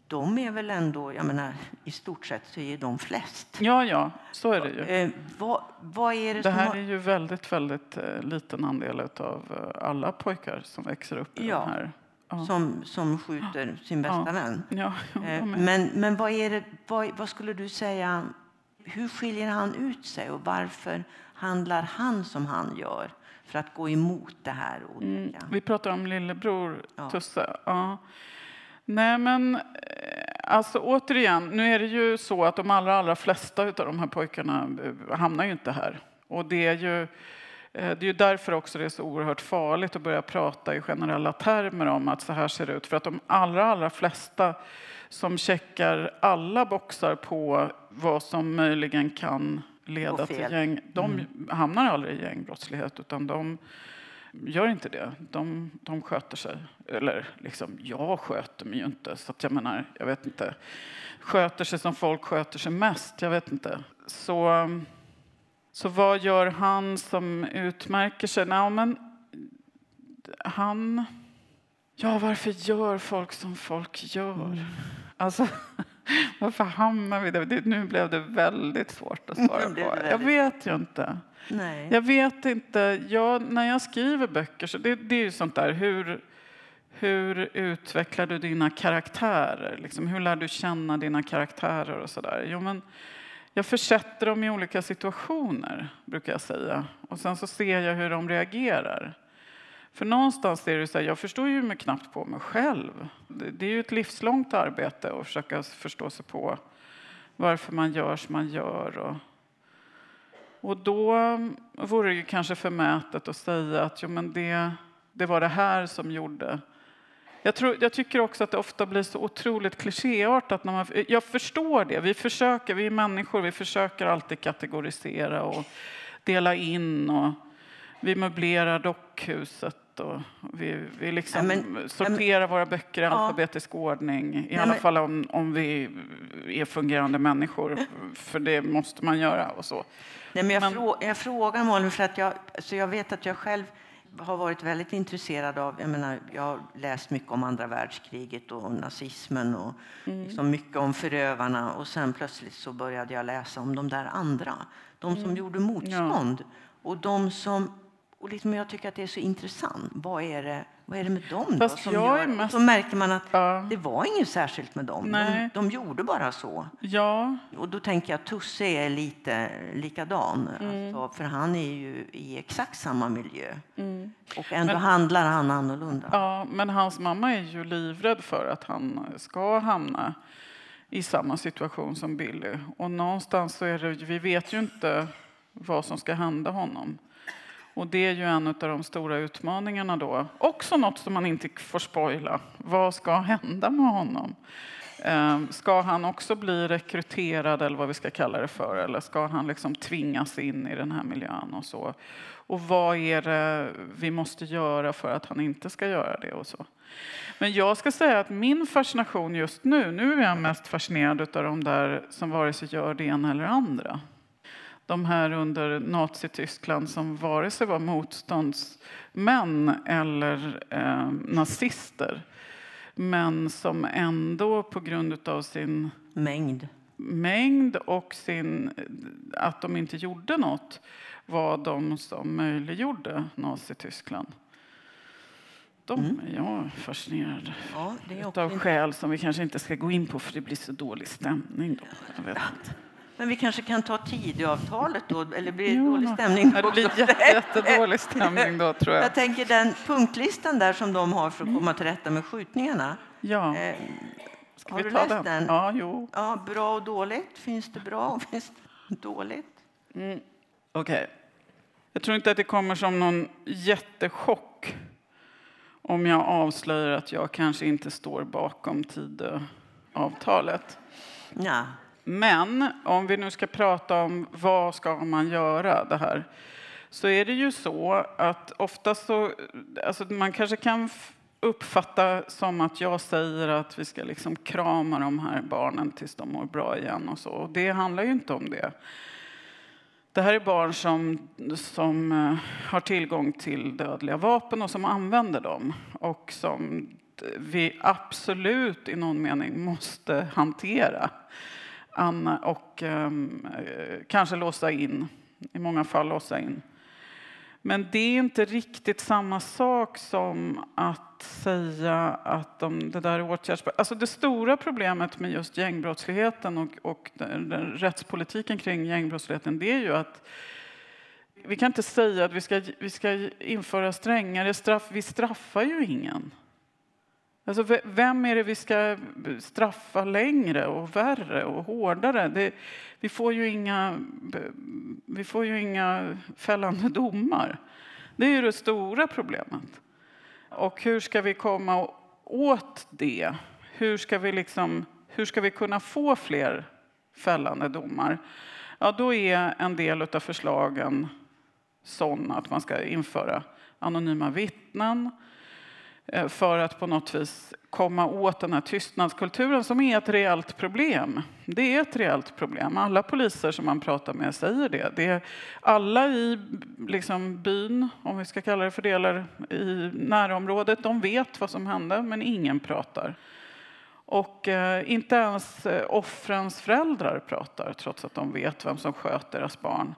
de är väl ändå, jag menar, i stort sett så är de flest. Ja, ja, så är det ju. Eh, vad, vad är det, det här har... är ju väldigt, väldigt eh, liten andel av eh, alla pojkar som växer upp i ja. den här Ja. Som, som skjuter sin bästa ja. vän. Ja, eh, men men vad, är det, vad, vad, skulle du säga, hur skiljer han ut sig och varför handlar han som han gör? för att gå emot det här Mm. Vi pratar om lillebror ja. Tusse. Ja. Nej, men eh, alltså återigen, nu är det ju så att de allra, allra flesta av de här pojkarna eh, hamnar ju inte här. Och det är ju eh, det är ju därför också det är så oerhört farligt att börja prata i generella termer om att så här ser det ut. För att de allra, allra flesta som checkar alla boxar på vad som möjligen kan leda till gäng. De mm. hamnar aldrig i gängbrottslighet utan de gör inte det. De, de sköter sig. Eller liksom, jag sköter mig ju inte. Så jag menar, jag vet inte. Sköter sig som folk sköter sig mest. Jag vet inte. Så, så vad gör han som utmärker sig? Nej, men han... Ja, varför gör folk som folk gör? Mm. Alltså, (laughs) varför hamnar vi där? Nu blev det väldigt svårt att svara på. Jag vet ju inte. Nej. Jag vet inte. Jag, när jag skriver böcker, så det, det är ju sånt där hur, hur utvecklar du dina karaktärer? Liksom, hur lär du känna dina karaktärer och sådär? Jo, men jag försätter dem i olika situationer, brukar jag säga. Och sen så ser jag hur de reagerar. För någonstans är det så här, jag förstår ju mig knappt på mig själv. Det är ju ett livslångt arbete att försöka förstå sig på varför man gör som man gör. Och, och då vore det kanske förmätet att säga att jo, men det, det var det här som gjorde jag, tror, jag, tycker också att det ofta blir så otroligt klichéartat. När man, jag förstår det. Vi försöker, vi är människor, vi försöker alltid kategorisera och dela in. Och vi möblerar dockhuset och vi, vi liksom men, sorterar men, våra böcker i ja. alfabetisk ordning. I ja, alla men, fall om, om vi är fungerande människor, för det måste man göra. och så. Nej, men jag, men, frå, jag frågar Malin för att jag, så jag vet att jag själv har varit väldigt intresserad av... Jag, menar, jag har läst mycket om andra världskriget och nazismen och mm. liksom mycket om förövarna. Och sen plötsligt så började jag läsa om de där andra. De som mm. gjorde motstånd. Ja. Och de som... Och liksom jag tycker att det är så intressant. Vad är det vad är det med dem då som gör? Mest... Så märker man att ja. det var inget särskilt med dem. De, de, gjorde bara så. Ja. Och då tänker jag att Tusse är lite likadan. Mm. Alltså, för han är ju i exakt samma miljö. Mm. Och ändå men, handlar han annorlunda. Ja, men hans mamma är ju livrädd för att han ska hamna i samma situation som Billy. Och någonstans så är det, vi vet ju inte vad som ska hända honom. Och det är ju en av de stora utmaningarna då. Också något som man inte får spoila. Vad ska hända med honom? Ehm, ska han också bli rekryterad eller vad vi ska kalla det för? Eller ska han liksom tvingas in i den här miljön och så? Och vad är det vi måste göra för att han inte ska göra det och så? Men jag ska säga att min fascination just nu, nu är jag mest fascinerad av de där som vare sig gör det ena eller andra de här under Nazityskland som vare sig var motståndsmän eller eh, nazister men som ändå på grund av sin mängd, mängd och sin, att de inte gjorde något var de som möjliggjorde Nazityskland. De mm. är jag fascinerad ja, av skäl som vi kanske inte ska gå in på för det blir så dålig stämning. Då. Men vi kanske kan ta Tidöavtalet då, eller blir det dålig stämning? Det blir (laughs) jättedålig stämning då, tror jag. Jag tänker den punktlistan där som de har för att komma till rätta med skjutningarna. Ja. Eh, Ska har vi du ta läst den? den? Ja, jo. Ja, bra och dåligt. Finns det bra och finns det dåligt? Mm. Okej. Okay. Jag tror inte att det kommer som någon jättechock om jag avslöjar att jag kanske inte står bakom Tidöavtalet. Ja. Men om vi nu ska prata om vad ska man göra det här så är det ju så att ofta så, alltså man kanske kan uppfatta som att jag säger att vi ska liksom krama de här barnen tills de mår bra igen och så. Och det handlar ju inte om det. Det här är barn som, som eh, har tillgång till dödliga vapen och som använder dem och som vi absolut i någon mening måste hantera. Anna och um, kanske låsa in, i många fall låsa in. Men det är inte riktigt samma sak som att säga att de, det där är åtgärds... Alltså det stora problemet med just gängbrottsligheten och, och den, den rättspolitiken kring gängbrottsligheten det är ju att vi kan inte säga att vi ska, vi ska införa strängare straff. Vi straffar ju ingen. Alltså, vem är det vi ska straffa längre och värre och hårdare? Det, vi, får ju inga, vi får ju inga fällande domar. Det är ju det stora problemet. Och hur ska vi komma åt det? Hur ska vi, liksom, hur ska vi kunna få fler fällande domar? Ja, då är en del av förslagen sådana att man ska införa anonyma vittnen, Eh, för att på något vis komma åt den här tystnadskulturen som är ett reellt problem. Det är ett reellt problem. Alla poliser som man pratar med säger det. det är alla i liksom, byn, om vi ska kalla det för det, eller i närområdet, de vet vad som hände, men ingen pratar. Och eh, inte ens eh, offrens föräldrar pratar, trots att de vet vem som sköt deras barn.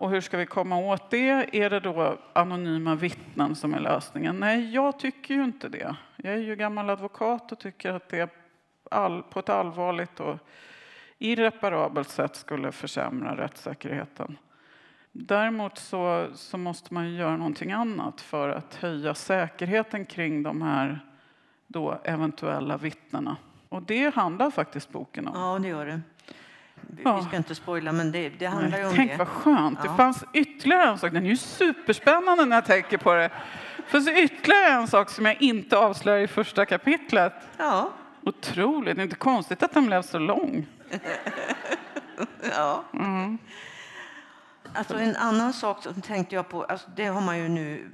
Och hur ska vi komma åt det? Är det då anonyma vittnen som är lösningen? Nej, jag tycker ju inte det. Jag är ju gammal advokat och tycker att det all, på ett allvarligt och irreparabelt sätt skulle försämra rättssäkerheten. Däremot så, så måste man göra någonting annat för att höja säkerheten kring de här då eventuella vittnena. Och det handlar faktiskt boken om. Ja, det gör det. Vi Ja. ska inte spoila, men det, det handlar ju om Tänk det. vad skönt. Ja. Det fanns ytterligare en sak. Den är ju superspännande när jag tänker på det. Det finns ytterligare en sak som jag inte avslöjar i första kapitlet. Ja, Otroligt. Det är inte konstigt att den blev så lång. (laughs) ja. Mm. Alltså en annan sak som tänkte jag på, alltså det har man ju nu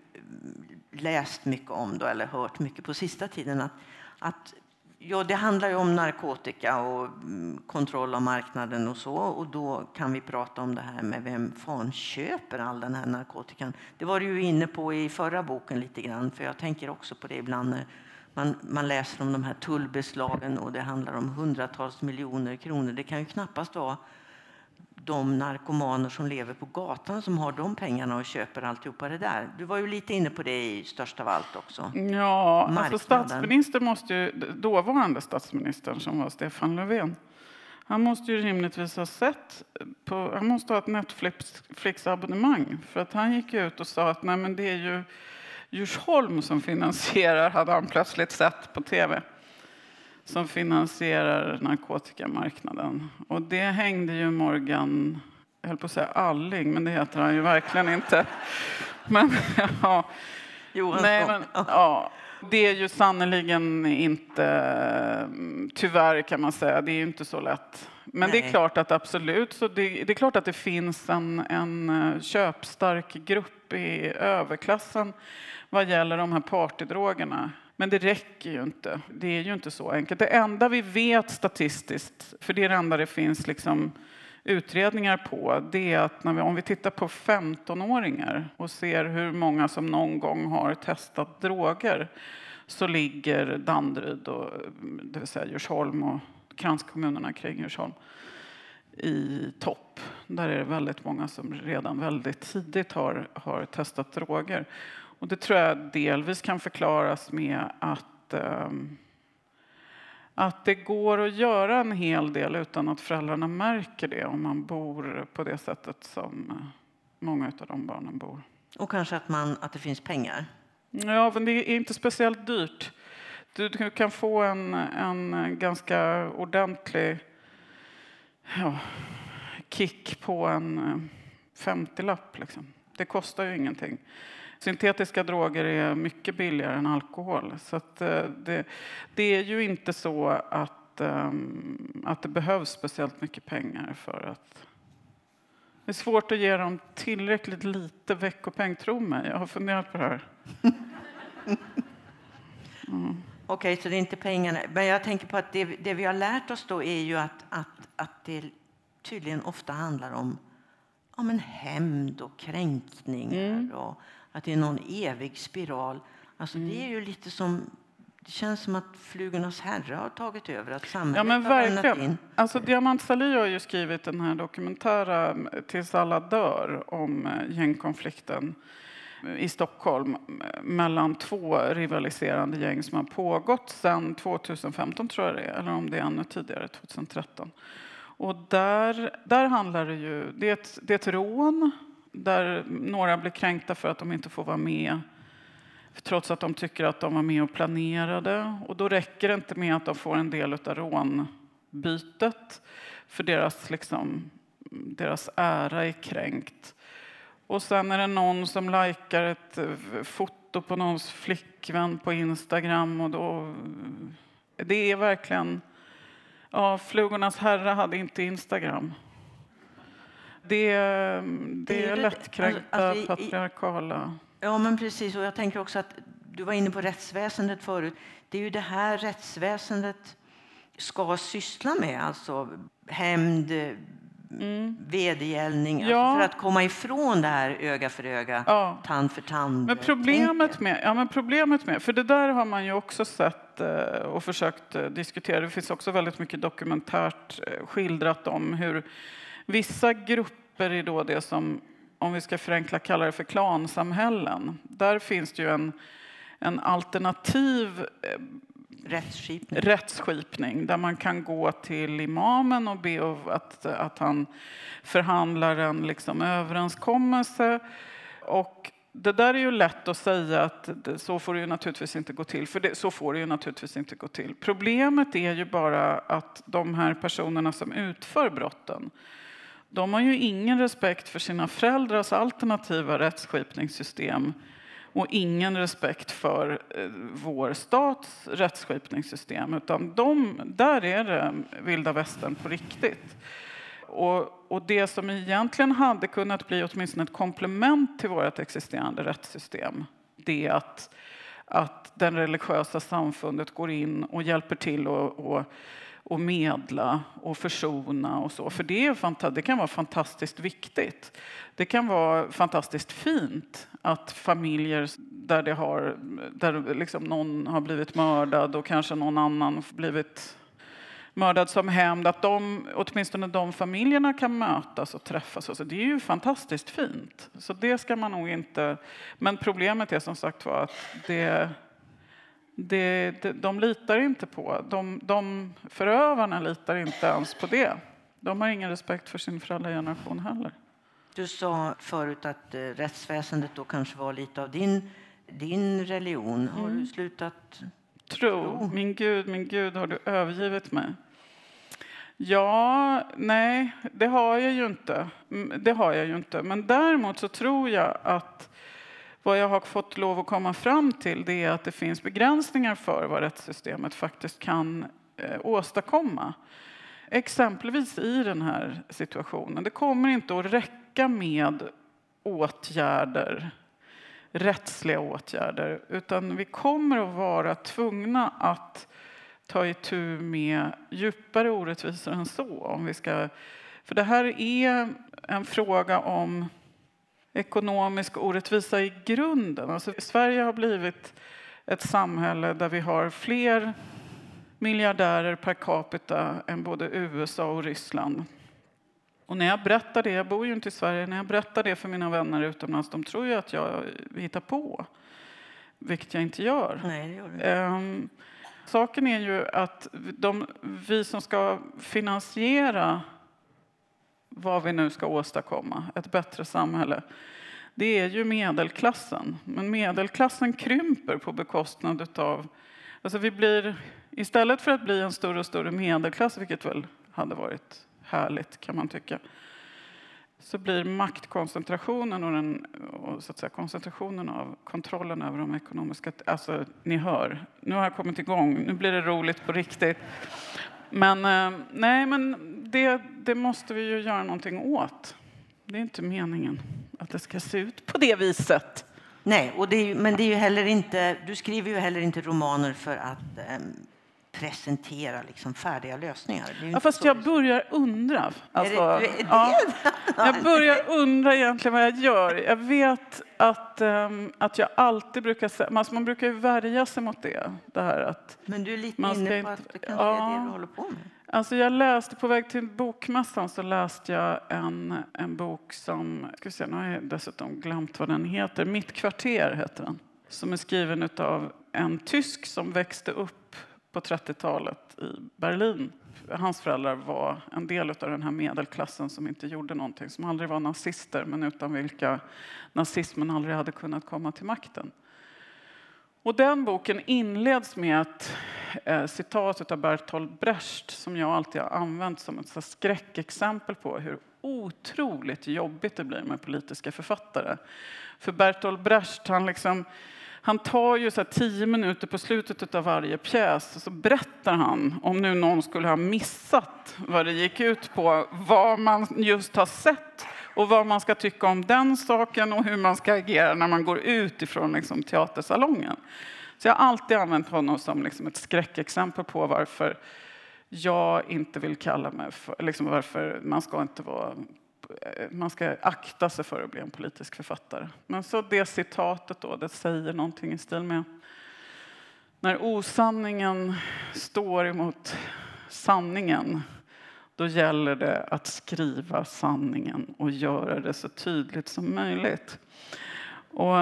läst mycket om då, eller hört mycket på sista tiden. Att, att, ja, det handlar ju om narkotika och mm, kontroll av marknaden och så. Och då kan vi prata om det här med vem fan köper all den här narkotikan. Det var du ju inne på i förra boken lite grann, för jag tänker också på det ibland när man, man läser om de här tullbeslagen och det handlar om hundratals miljoner kronor. Det kan ju knappast vara de narkomaner som lever på gatan som har de pengarna och köper alltihopa det där. Du var ju lite inne på det i Störst av allt också. Ja, alltså statsminister måste ju, dåvarande statsministern som var Stefan Löfven, han måste ju rimligtvis ha sett, på, han måste ha ett Netflix-abonnemang för att han gick ut och sa att nej men det är ju Djursholm som finansierar, hade han plötsligt sett på tv, som finansierar narkotikamarknaden. Och det hängde ju Morgan, jag höll på att säga Alling, men det heter han ju verkligen inte. Men (laughs) ja. Nej, men, ja, det är ju sannerligen inte, tyvärr kan man säga, det är ju inte så lätt. Men det är Nej. klart att absolut, så det, det är klart att det finns en, en eh, köpstark grupp i överklassen vad gäller de här partydrogerna. Men det räcker ju inte. Det är ju inte så enkelt. Det enda vi vet statistiskt, för det är det enda det finns liksom utredningar på, det är att när vi, om vi tittar på 15-åringar och ser hur många som någon gång har testat droger så ligger Danderyd, och, det vill säga Djursholm och kranskommunerna kring Djursholm i topp. Där är det väldigt många som redan väldigt tidigt har, har testat droger. Och det tror jag delvis kan förklaras med att ehm, att det går att göra en hel del utan att föräldrarna märker det om man bor på det sättet som eh, många av de barnen bor. Och kanske att, man, att det finns pengar. Ja, men det är inte speciellt dyrt. Du, du kan få en, en ganska ordentlig ja, kick på en 50-lapp. Liksom. Det kostar ju ingenting. Syntetiska droger är mycket billigare än alkohol. Så eh, det, det är ju inte så att, ehm, att det behövs speciellt mycket pengar för att... Det är svårt att ge dem tillräckligt lite veckopeng, tro mig. Jag har funderat på det här. (laughs) Okej, så det är inte pengarna. Men jag tänker på att det, det vi har lärt oss då är ju att, att, att det tydligen ofta handlar om ja, men hämnd och kränkningar och att det är någon evig spiral. Alltså Det är ju lite som... Det känns som att flugornas herre har tagit över, att samhället Ja, men har verkligen. in. Alltså, Diamant Salih har ju skrivit den här dokumentära mm, Tills alla dör om eh, gängkonflikten i Stockholm eh, mellan två rivaliserande gäng som har pågått sedan 2015, tror jag det är, eller om det är ännu tidigare, 2013. Och där, där handlar det ju... Det är, ett, det är ett rån där några blir kränkta för att de inte får vara med trots att de tycker att de var med och planerade. Och då räcker det inte med att de får en del av rånbytet för deras, liksom, deras ära är kränkt. Och sen är det någon som likar ett eh, foto på någons flickvän på Instagram och då... Det är verkligen... Ja, Flugornas herre hade inte Instagram. Det, det Det är lättkränkta alltså, i- patriarkala... Ja, men precis. Och jag tänker också att du var inne på rättsväsendet förut. Det är ju det här rättsväsendet ska syssla med, alltså hämnd, vedergällning, Mm. Ja. alltså för att komma ifrån det här öga för öga, Ja. tand för tand. Men problemet med, ja, men problemet med, för det där har man ju också sett eh, och försökt eh, diskutera. Det finns också väldigt mycket dokumentärt eh, skildrat om hur vissa grupper i då det som om vi ska förenkla kalla det för klansamhällen. Där finns det ju en, en alternativ eh, Rättsskipning. rättsskipning där man kan gå till imamen och be att, att han förhandlar en liksom överenskommelse. Och det där är ju lätt att säga att så får det ju naturligtvis inte gå till, för det, så får det ju naturligtvis inte gå till. Problemet är ju bara att de här personerna som utför brotten, de har ju ingen respekt för sina föräldrars alternativa rättsskipningssystem och ingen respekt för eh, vår stats rättsskipningssystem. Utan de, där är det vilda västern på riktigt. Och, och, det som egentligen hade kunnat bli åtminstone ett komplement till vårt existerande rättssystem, det är att, att den religiösa samfundet går in och hjälper till och, och, och medla och försona och så. För det, är, det kan vara fantastiskt viktigt. Det kan vara fantastiskt fint att familjer där, det har, där liksom någon har blivit mördad och kanske någon annan blivit mördad som hämnd, att de, åtminstone de familjerna kan mötas och träffas. Och så. Det är ju fantastiskt fint. Så det ska man nog inte... Men problemet är som sagt var att det, det, de litar inte på, de, de förövarna litar inte ens på det. De har ingen respekt för sin föräldrageneration heller. Du sa förut att eh, rättsväsendet då kanske var lite av din, din religion. Har mm. du slutat tro? tro? Min Gud, min Gud, har du övergivit mig? Ja, nej, det har jag ju inte. Det har jag ju inte. Men däremot så tror jag att vad jag har fått lov att komma fram till det är att det finns begränsningar för vad rättssystemet faktiskt kan eh, åstadkomma. Exempelvis i den här situationen. Det kommer inte att räcka med åtgärder, rättsliga åtgärder, utan vi kommer att vara tvungna att ta itu med djupare orättvisor än så. Om vi ska, för det här är en fråga om ekonomisk orättvisa i grunden. Alltså, Sverige har blivit ett samhälle där vi har fler miljardärer per capita än både USA och Ryssland. Och när jag berättar det, jag bor ju inte i Sverige, när jag berättar det för mina vänner utomlands, de tror ju att jag hittar på. Vilket jag inte gör. Nej, det gör du. Um, Saken är ju att de, vi som ska finansiera vad vi nu ska åstadkomma, ett bättre samhälle, det är ju medelklassen. Men medelklassen krymper på bekostnad av... Alltså vi blir, istället för att bli en större och större medelklass, vilket väl hade varit härligt kan man tycka, så blir maktkoncentrationen och, den, och så att säga, koncentrationen av kontrollen över de ekonomiska... Alltså, ni hör, nu har jag kommit igång. Nu blir det roligt på riktigt. Men, eh, nej, men det, det måste vi ju göra någonting åt. Det är inte meningen att det ska se ut på det viset. Nej, och det är, men det är ju heller inte, du skriver ju heller inte romaner för att um presentera liksom färdiga lösningar. Ja, fast jag börjar undra. Alltså, är det, är det? Ja, jag börjar undra egentligen vad jag gör. Jag vet att, um, att jag alltid brukar säga... Alltså man brukar ju värja sig mot det. det här att Men du är lite inne på att det kanske ja, är det du håller på med? Alltså jag läste, på väg till bokmässan så läste jag en, en bok som, ska se, nu har jag dessutom glömt vad den heter, Mitt kvarter heter den. Som är skriven av en tysk som växte upp på 30-talet i Berlin. Hans föräldrar var en del av den här medelklassen som inte gjorde någonting, som aldrig var nazister men utan vilka nazismen aldrig hade kunnat komma till makten. Och den boken inleds med ett eh, citat av Bertolt Brecht som jag alltid har använt som ett skräckexempel på hur otroligt jobbigt det blir med politiska författare. För Bertolt Brecht, han liksom han tar ju så tio minuter på slutet av varje pjäs och så berättar han, om nu någon skulle ha missat vad det gick ut på, vad man just har sett och vad man ska tycka om den saken och hur man ska agera när man går ut ifrån liksom, teatersalongen. Så jag har alltid använt honom som liksom, ett skräckexempel på varför jag inte vill kalla mig för, liksom, varför man ska inte vara Eh, man ska akta sig för att bli en politisk författare. Men så det citatet då, det säger någonting i stil med när osanningen står emot sanningen, då gäller det att skriva sanningen och göra det så tydligt som möjligt. Och,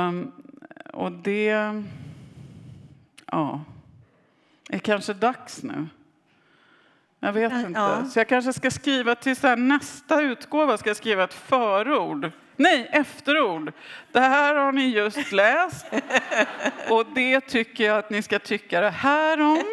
och det ja, är kanske dags nu. Jag vet inte. Ja. Så jag kanske ska skriva till så nästa utgåva ska jag skriva ett förord. Nej, efterord. Det här har ni just läst och det tycker jag att ni ska tycka det här om.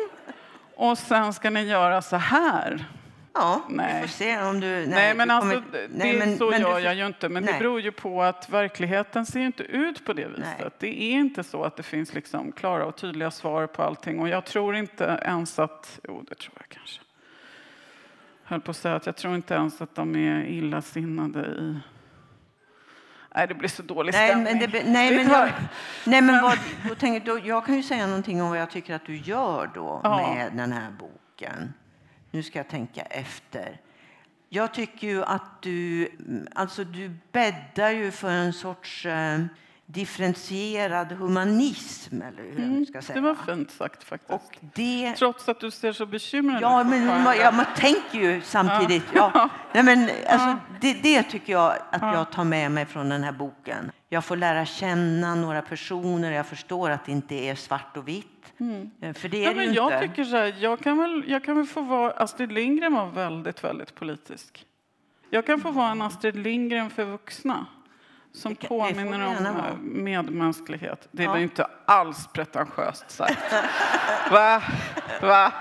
Och sen ska ni göra så här. Ja, nej. vi får se om du... Nej, nej men alltså, kommer, det, nej, men, så men gör du, jag ju inte. Men nej. det beror ju på att verkligheten ser inte ut på det viset. Nej. Det är inte så att det finns liksom klara och tydliga svar på allting. Och jag tror inte ens att... Jo, det tror jag kanske. Höll på att säga att jag tror inte ens att de är illasinnade i Nej, det blir så dålig stämning. Nej, men, det, nej, men, jag, nej, men vad, då tänker, då, jag kan ju säga någonting om vad jag tycker att du gör då ja. med den här boken. Nu ska jag tänka efter. Jag tycker ju att du, alltså du bäddar ju för en sorts eh, differentierad humanism. Eller hur mm, ska säga. Det var fint sagt faktiskt. Och det... Trots att du ser så bekymrad ut. Ja, men man, ja, man tänker ju samtidigt. Ja. ja. Nej, men, alltså, det, det tycker jag att jag tar med mig från den här boken. Jag får lära känna några personer. Jag förstår att det inte är svart och vitt. Mm. Eh, för det är ja, men jag inte. tycker så här, jag kan, väl, jag kan väl få vara... Astrid Lindgren var väldigt, väldigt politisk. Jag kan få vara en Astrid Lindgren för vuxna som påminner om vara. medmänsklighet. Det ja. var inte alls pretentiöst sagt. (laughs) Va? Va?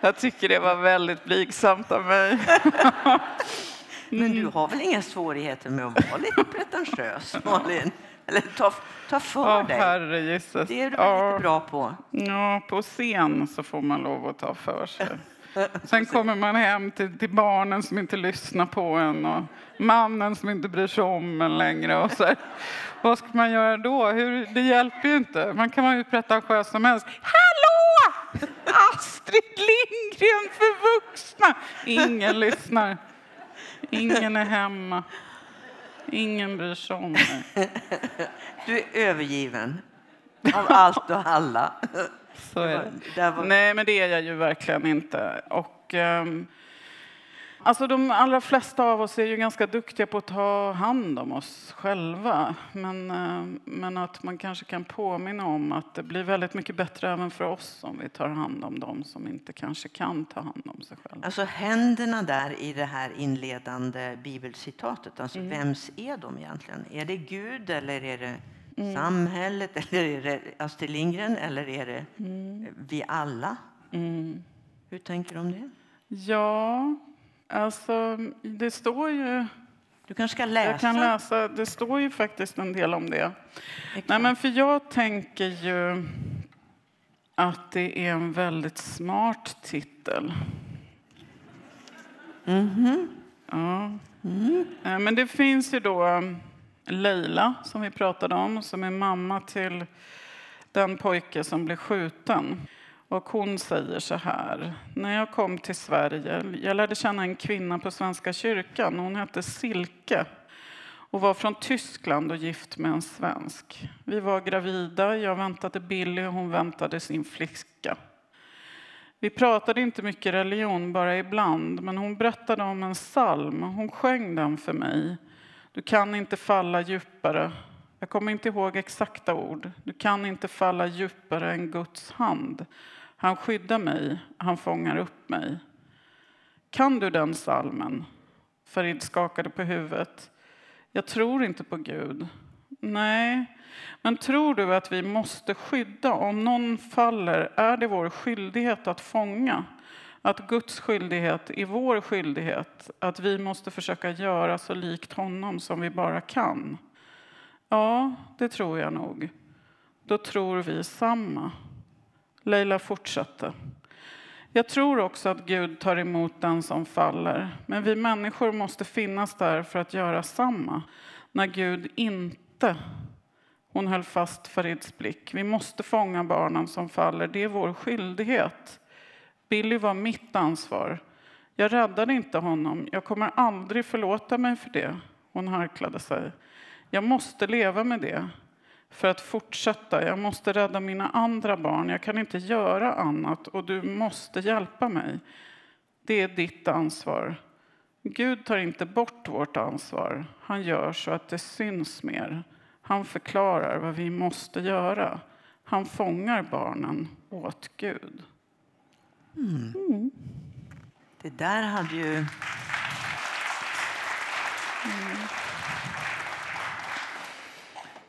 Jag tycker det var väldigt blygsamt av mig. (laughs) Men du har väl inga svårigheter med att vara lite pretentiös, (laughs) Malin? Eller ta, ta för oh, dig. Herre Jesus. Det är du ja. lite bra på. Ja, på scen så får man lov att ta för sig. (laughs) Sen kommer man hem till, till, barnen som inte lyssnar på en och mannen som inte bryr sig om en längre. Och så (laughs) Vad ska man göra då? Hur, det hjälper ju inte. Man kan vara hur pretentiös som helst. Hallå! (laughs) Astrid Lindgren för vuxna! Ingen lyssnar. Ingen är hemma. Ingen bryr sig om mig. Du är övergiven av allt och alla. Så är det. Var... Nej, men det är jag ju verkligen inte. Och, um, alltså de allra flesta av oss är ju ganska duktiga på att ta hand om oss själva. Men, uh, men att man kanske kan påminna om att det blir väldigt mycket bättre även för oss om vi tar hand om dem som inte kanske kan ta hand om sig själva. Alltså händerna där i det här inledande bibelcitatet, alltså mm. vems är de egentligen? Är det Gud eller är det Mm. Samhället, eller är det Astrid Lindgren eller är det mm. vi alla? Mm. Hur tänker du om det? Ja, alltså det står ju... Du kanske ska läsa? Jag kan läsa. Det står ju faktiskt en del om det. Nej, men för jag tänker ju att det är en väldigt smart titel. Mm -hmm. Ja. Mm. Men det finns ju då Leila, som vi pratade om, som är mamma till den pojke som blev skjuten. Och hon säger så här. När jag kom till Sverige, jag lärde känna en kvinna på Svenska kyrkan. Hon hette Silke och var från Tyskland och gift med en svensk. Vi var gravida, jag väntade Billy och hon väntade sin flicka. Vi pratade inte mycket religion, bara ibland, men hon berättade om en psalm. Hon sjöng den för mig. Du kan inte falla djupare. Jag kommer inte ihåg exakta ord. Du kan inte falla djupare än Guds hand. Han skyddar mig, han fångar upp mig. Kan du den salmen? Farid skakade på huvudet. Jag tror inte på Gud. Nej, men tror du att vi måste skydda? Om någon faller är det vår skyldighet att fånga att Guds skyldighet är vår skyldighet, att vi måste försöka göra så likt honom som vi bara kan. Ja, det tror jag nog. Då tror vi samma. Leila fortsatte. Jag tror också att Gud tar emot den som faller, men vi människor måste finnas där för att göra samma. När Gud inte hon höll fast Farids blick. Vi måste fånga barnen som faller. Det är vår skyldighet. Billy var mitt ansvar. Jag räddade inte honom. Jag kommer aldrig förlåta mig för det. Hon harklade sig. Jag måste leva med det för att fortsätta. Jag måste rädda mina andra barn. Jag kan inte göra annat och du måste hjälpa mig. Det är ditt ansvar. Gud tar inte bort vårt ansvar. Han gör så att det syns mer. Han förklarar vad vi måste göra. Han fångar barnen åt Gud. Mm. Mm. Det där hade ju... Mm.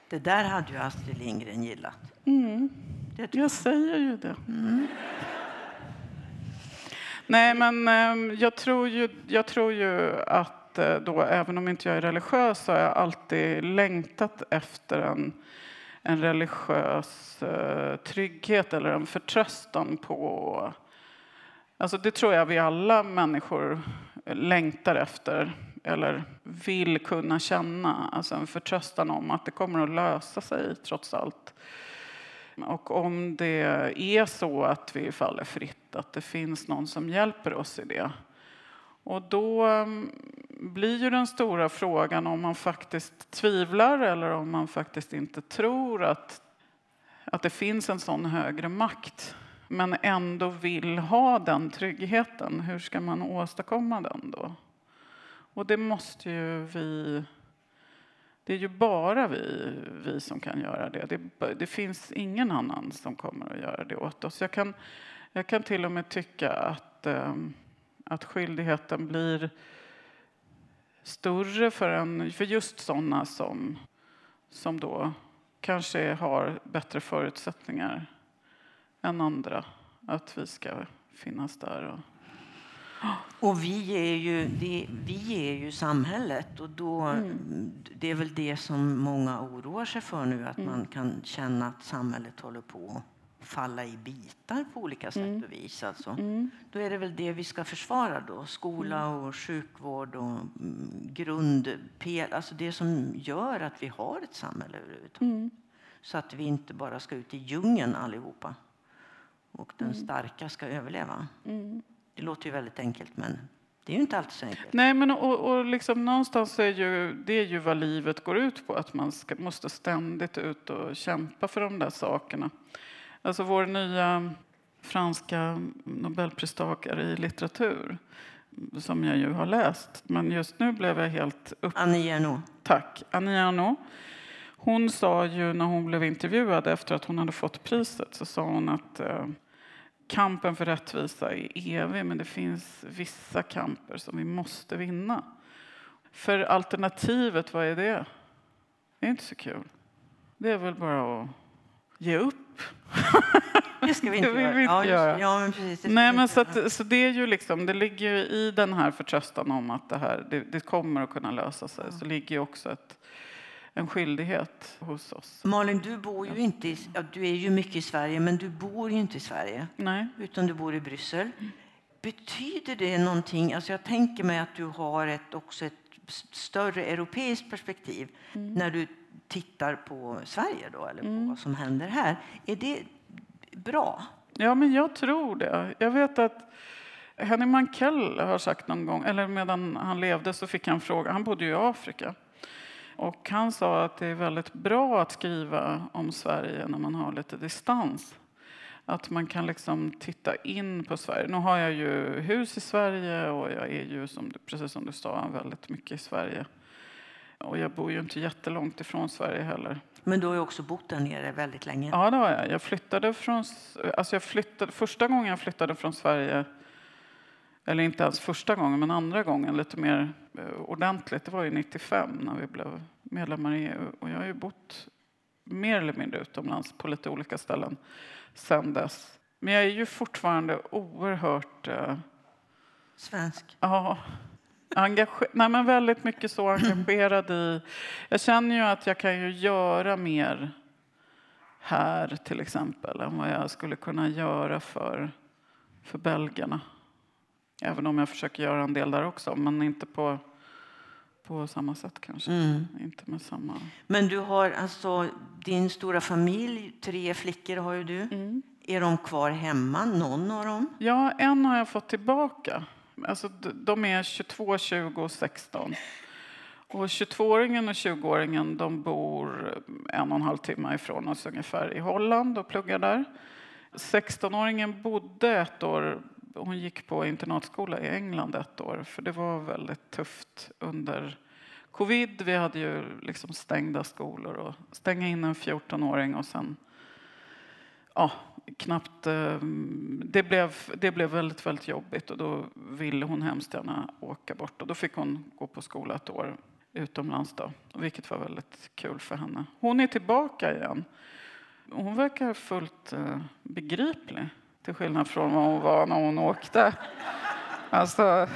Det där hade ju Astrid Lindgren gillat. Mm. Det jag säger ju det. Mm. Nej, men ehm, jag tror ju, jag tror ju att eh, då, även om inte jag är religiös så har jag alltid längtat efter en, en religiös uh, trygghet eller en förtröstan på... Alltså det tror jag vi alla människor längtar efter eller vill kunna känna. Alltså en förtröstan om att det kommer att lösa sig trots allt. Och om det är så att vi faller fritt, att det finns någon som hjälper oss i det. Och då mm, blir ju den stora frågan om man faktiskt tvivlar eller om man faktiskt inte tror att, att det finns en sån högre makt men ändå vill ha den tryggheten. Hur ska man åstadkomma den då? Och det måste ju vi det är ju bara vi, vi som kan göra det. det. det. finns ingen annan som kommer att göra det åt oss. Jag kan, jag kan till och med tycka att, ehm, att skyldigheten blir större för, en, för just sådana som, som då kanske har bättre förutsättningar än andra. Att vi ska finnas där och och vi är ju, det, vi är ju samhället och då, mm. det är väl det som många oroar sig för nu, att mm. man kan känna att samhället håller på att falla i bitar på olika sätt mm. och vis. Alltså. Mm. Då är det väl det vi ska försvara då, skola mm. och sjukvård och mm, grundpel, alltså det som gör att vi har ett samhälle överhuvudtaget. Så att vi inte bara ska ut i djungeln allihopa och den starka ska överleva. Det låter ju väldigt enkelt, men det är ju inte alltid så enkelt. Nej, men och, och liksom någonstans är ju, det är ju vad livet går ut på, att man ska, måste ständigt ut och kämpa för de där sakerna. Alltså vår nya franska nobelpristagare i litteratur, som jag ju har läst, men just nu blev jag helt upp... Annie Ernaux. Tack. Annie Ernaux. Hon sa ju när hon blev intervjuad efter att hon hade fått priset så sa hon att eh, kampen för rättvisa är evig, men det finns vissa kamper som vi måste vinna. För alternativet, vad är det? Det är inte så kul. Det är väl bara att ge upp. Det ska vi (laughs) inte, det vi inte ja, göra. Ja, men precis, det Nej, men så, att, så det är ju liksom, det ligger ju i den här förtröstan om att det här det, det kommer att kunna lösa sig, så ligger ju också ett en skyldighet hos oss. Malin, du bor ju inte i, ja, du är ju mycket i Sverige, men du bor ju inte i Sverige. Nej. Utan du bor i Bryssel. Betyder det någonting? Alltså jag tänker mig att du har ett, också ett större europeiskt perspektiv mm. när du tittar på Sverige då, eller på mm. vad som händer här. Är det bra? Ja, men jag tror det. Jag vet att Henry Mankell har sagt någon gång, eller medan han levde så fick han fråga, han bodde ju i Afrika. Och han sa att det är väldigt bra att skriva om Sverige när man har lite distans. Att man kan liksom titta in på Sverige. Nu har jag ju hus i Sverige och jag är ju, som du, precis som du sa, väldigt mycket i Sverige. Och jag bor ju inte jättelångt ifrån Sverige heller. Men du har ju också bott där nere väldigt länge. Ja, det har jag. Jag flyttade från... Alltså jag flyttade, första gången jag flyttade från Sverige eller inte ens första gången, men andra gången lite mer eh, ordentligt. Det var ju 95 när vi blev medlemmar i EU. Och jag har ju bott mer eller mindre utomlands på lite olika ställen sedan dess. Men jag är ju fortfarande oerhört... Eh, Svensk? Ja. Engage Nej, men väldigt mycket så engagerad i... Jag känner ju att jag kan ju göra mer här till exempel än vad jag skulle kunna göra för, för belgarna. Även om jag försöker göra en del där också, men inte på, på samma sätt kanske. Mm. Inte med samma... Men du har alltså din stora familj, tre flickor har ju du. Mm. Är de kvar hemma, någon av dem? Ja, en har jag fått tillbaka. Alltså, de är 22, 20 och 16. Och 22-åringen och 20-åringen de bor en och en halv timme ifrån oss ungefär i Holland och pluggar där. 16-åringen bodde ett år hon gick på internatskola i England ett år för det var väldigt tufft under covid. Vi hade ju liksom stängda skolor och stänga in en 14-åring och sen ja, knappt... Ehm, det blev, det blev väldigt, väldigt jobbigt och då ville hon hemskt gärna åka bort och då fick hon gå på skola ett år utomlands då, vilket var väldigt kul för henne. Hon är tillbaka igen. Hon verkar fullt eh, begriplig till skillnad från vad hon var när hon åkte. Alltså,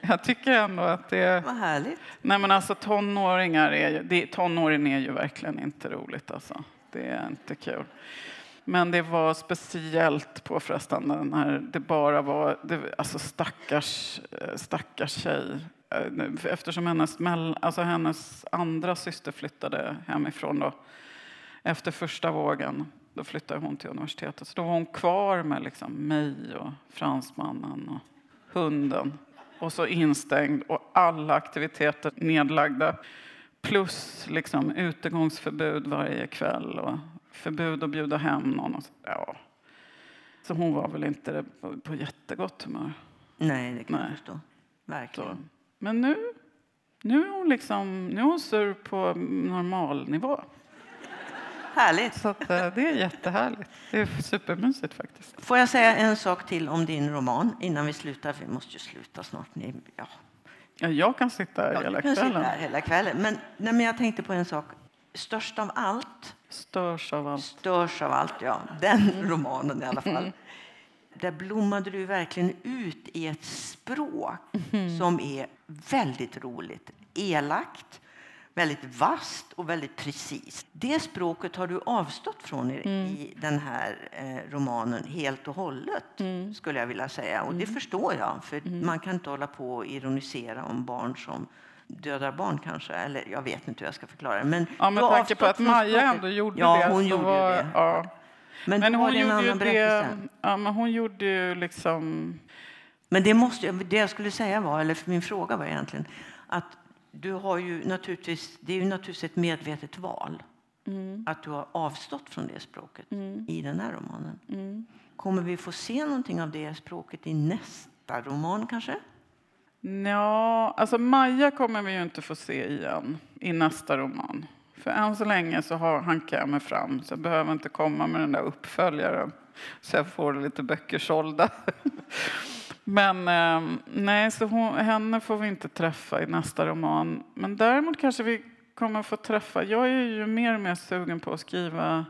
jag tycker ändå att det... Vad härligt. Nej, men alltså tonåringar är ju, det, tonåring är ju verkligen inte roligt alltså. Det är inte kul. Men det var speciellt påfrestande när det bara var, det, alltså stackars, eh, stackars tjej. Eh, eftersom hennes, alltså hennes andra syster flyttade hemifrån då, efter första vågen. Då flyttade hon till universitetet. Så då var hon kvar med liksom mig och fransmannen och hunden. Och så instängd och alla aktiviteter nedlagda. Plus liksom utegångsförbud varje kväll och förbud att bjuda hem någon. Ja. Så hon var väl inte på, på jättegott humör. Nej, det kan Nej. jag förstå. Verkligen. Så. Men nu, nu är hon liksom, nu är hon sur på normal nivå. Härligt. Så att, eh, det är jättehärligt. Det är supermysigt faktiskt. Får jag säga en sak till om din roman innan vi slutar? Vi måste ju sluta snart. Ni, ja. Ja, jag kan sitta här ja, hela kvällen. Sitta här hela kvällen. Men, nej, men jag tänkte på en sak. Störst av allt. Störs av allt. Störs av allt, ja. Den romanen i alla fall. Där blommade du verkligen ut i ett språk mm. som är väldigt roligt. Elakt, väldigt vasst och väldigt precis. Det språket har du avstått från i, mm. i den här eh, romanen helt och hållet, mm. skulle jag vilja säga. Och det mm. förstår jag, för mm. man kan inte hålla på och ironisera om barn som dödar barn kanske, eller jag vet inte hur jag ska förklara det. Men ja, med tanke på att Maja ändå gjorde ja, det. Hon gjorde var, det. Ja. Men, men hon gjorde ju det, ja, men hon gjorde ju liksom... Men det, måste, det jag skulle säga var, eller min fråga var egentligen, att du har ju naturligtvis, det är ju naturligtvis ett medvetet val. Mm. Att du har avstått från det språket mm. i den här romanen. Mm. Kommer vi få se någonting av det språket i nästa roman kanske? Ja, alltså Maja kommer vi ju inte få se igen i nästa roman. För än så länge så har, jag mig fram så jag behöver inte komma med den där uppföljaren så jag får lite böcker sålda. (laughs) Men eh, nej, så hon, henne får vi inte träffa i nästa roman. Men däremot kanske vi kommer få träffa, jag är ju mer och mer sugen på att skriva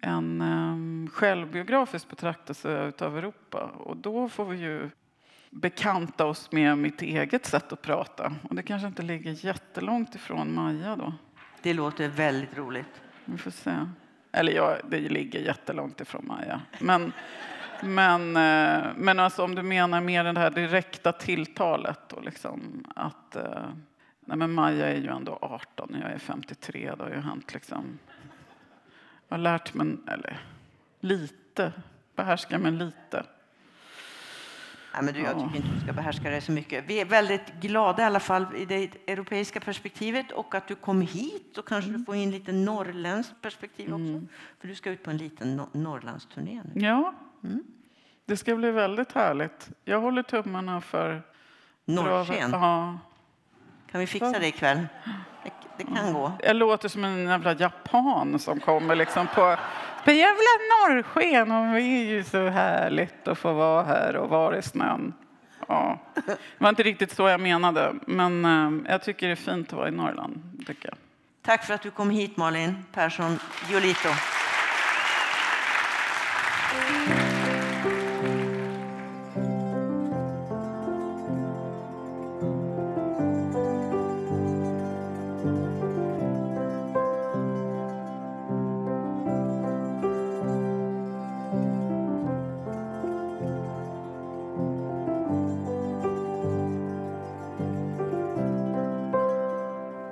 en um, självbiografisk betraktelse av Europa. Och då får vi ju bekanta oss med mitt eget sätt att prata. Och det kanske inte ligger jättelångt ifrån Maja då. Det låter väldigt roligt. Vi får se. Eller ja, det ligger jättelångt ifrån Maja. Men, men, eh, men alltså om du menar mer det här direkta tilltalet och liksom att eh, nej men Maja är ju ändå 18 och jag är 53. Det har ju hänt liksom. Jag har lärt mig, eller lite, behärskar mig lite. Nej, men du, jag tycker inte du ska behärska det så mycket. Vi är väldigt glada i alla fall i det europeiska perspektivet och att du kom hit och kanske mm. du får in lite norrländskt perspektiv mm. också. För du ska ut på en liten no Norrlandsturné nu. Ja, mm. det ska bli väldigt härligt. Jag håller tummarna för Norrsken. Ja. Kan vi fixa det ikväll? Det, det kan gå. Jag låter som en jävla japan som kommer liksom på för jävla norrsken och det är ju så härligt att få vara här och vara i snön. Ja. Det var inte riktigt så jag menade, men eh, jag tycker det är fint att vara i Norrland. Tycker jag. Tack för att du kom hit Malin Persson Giolito.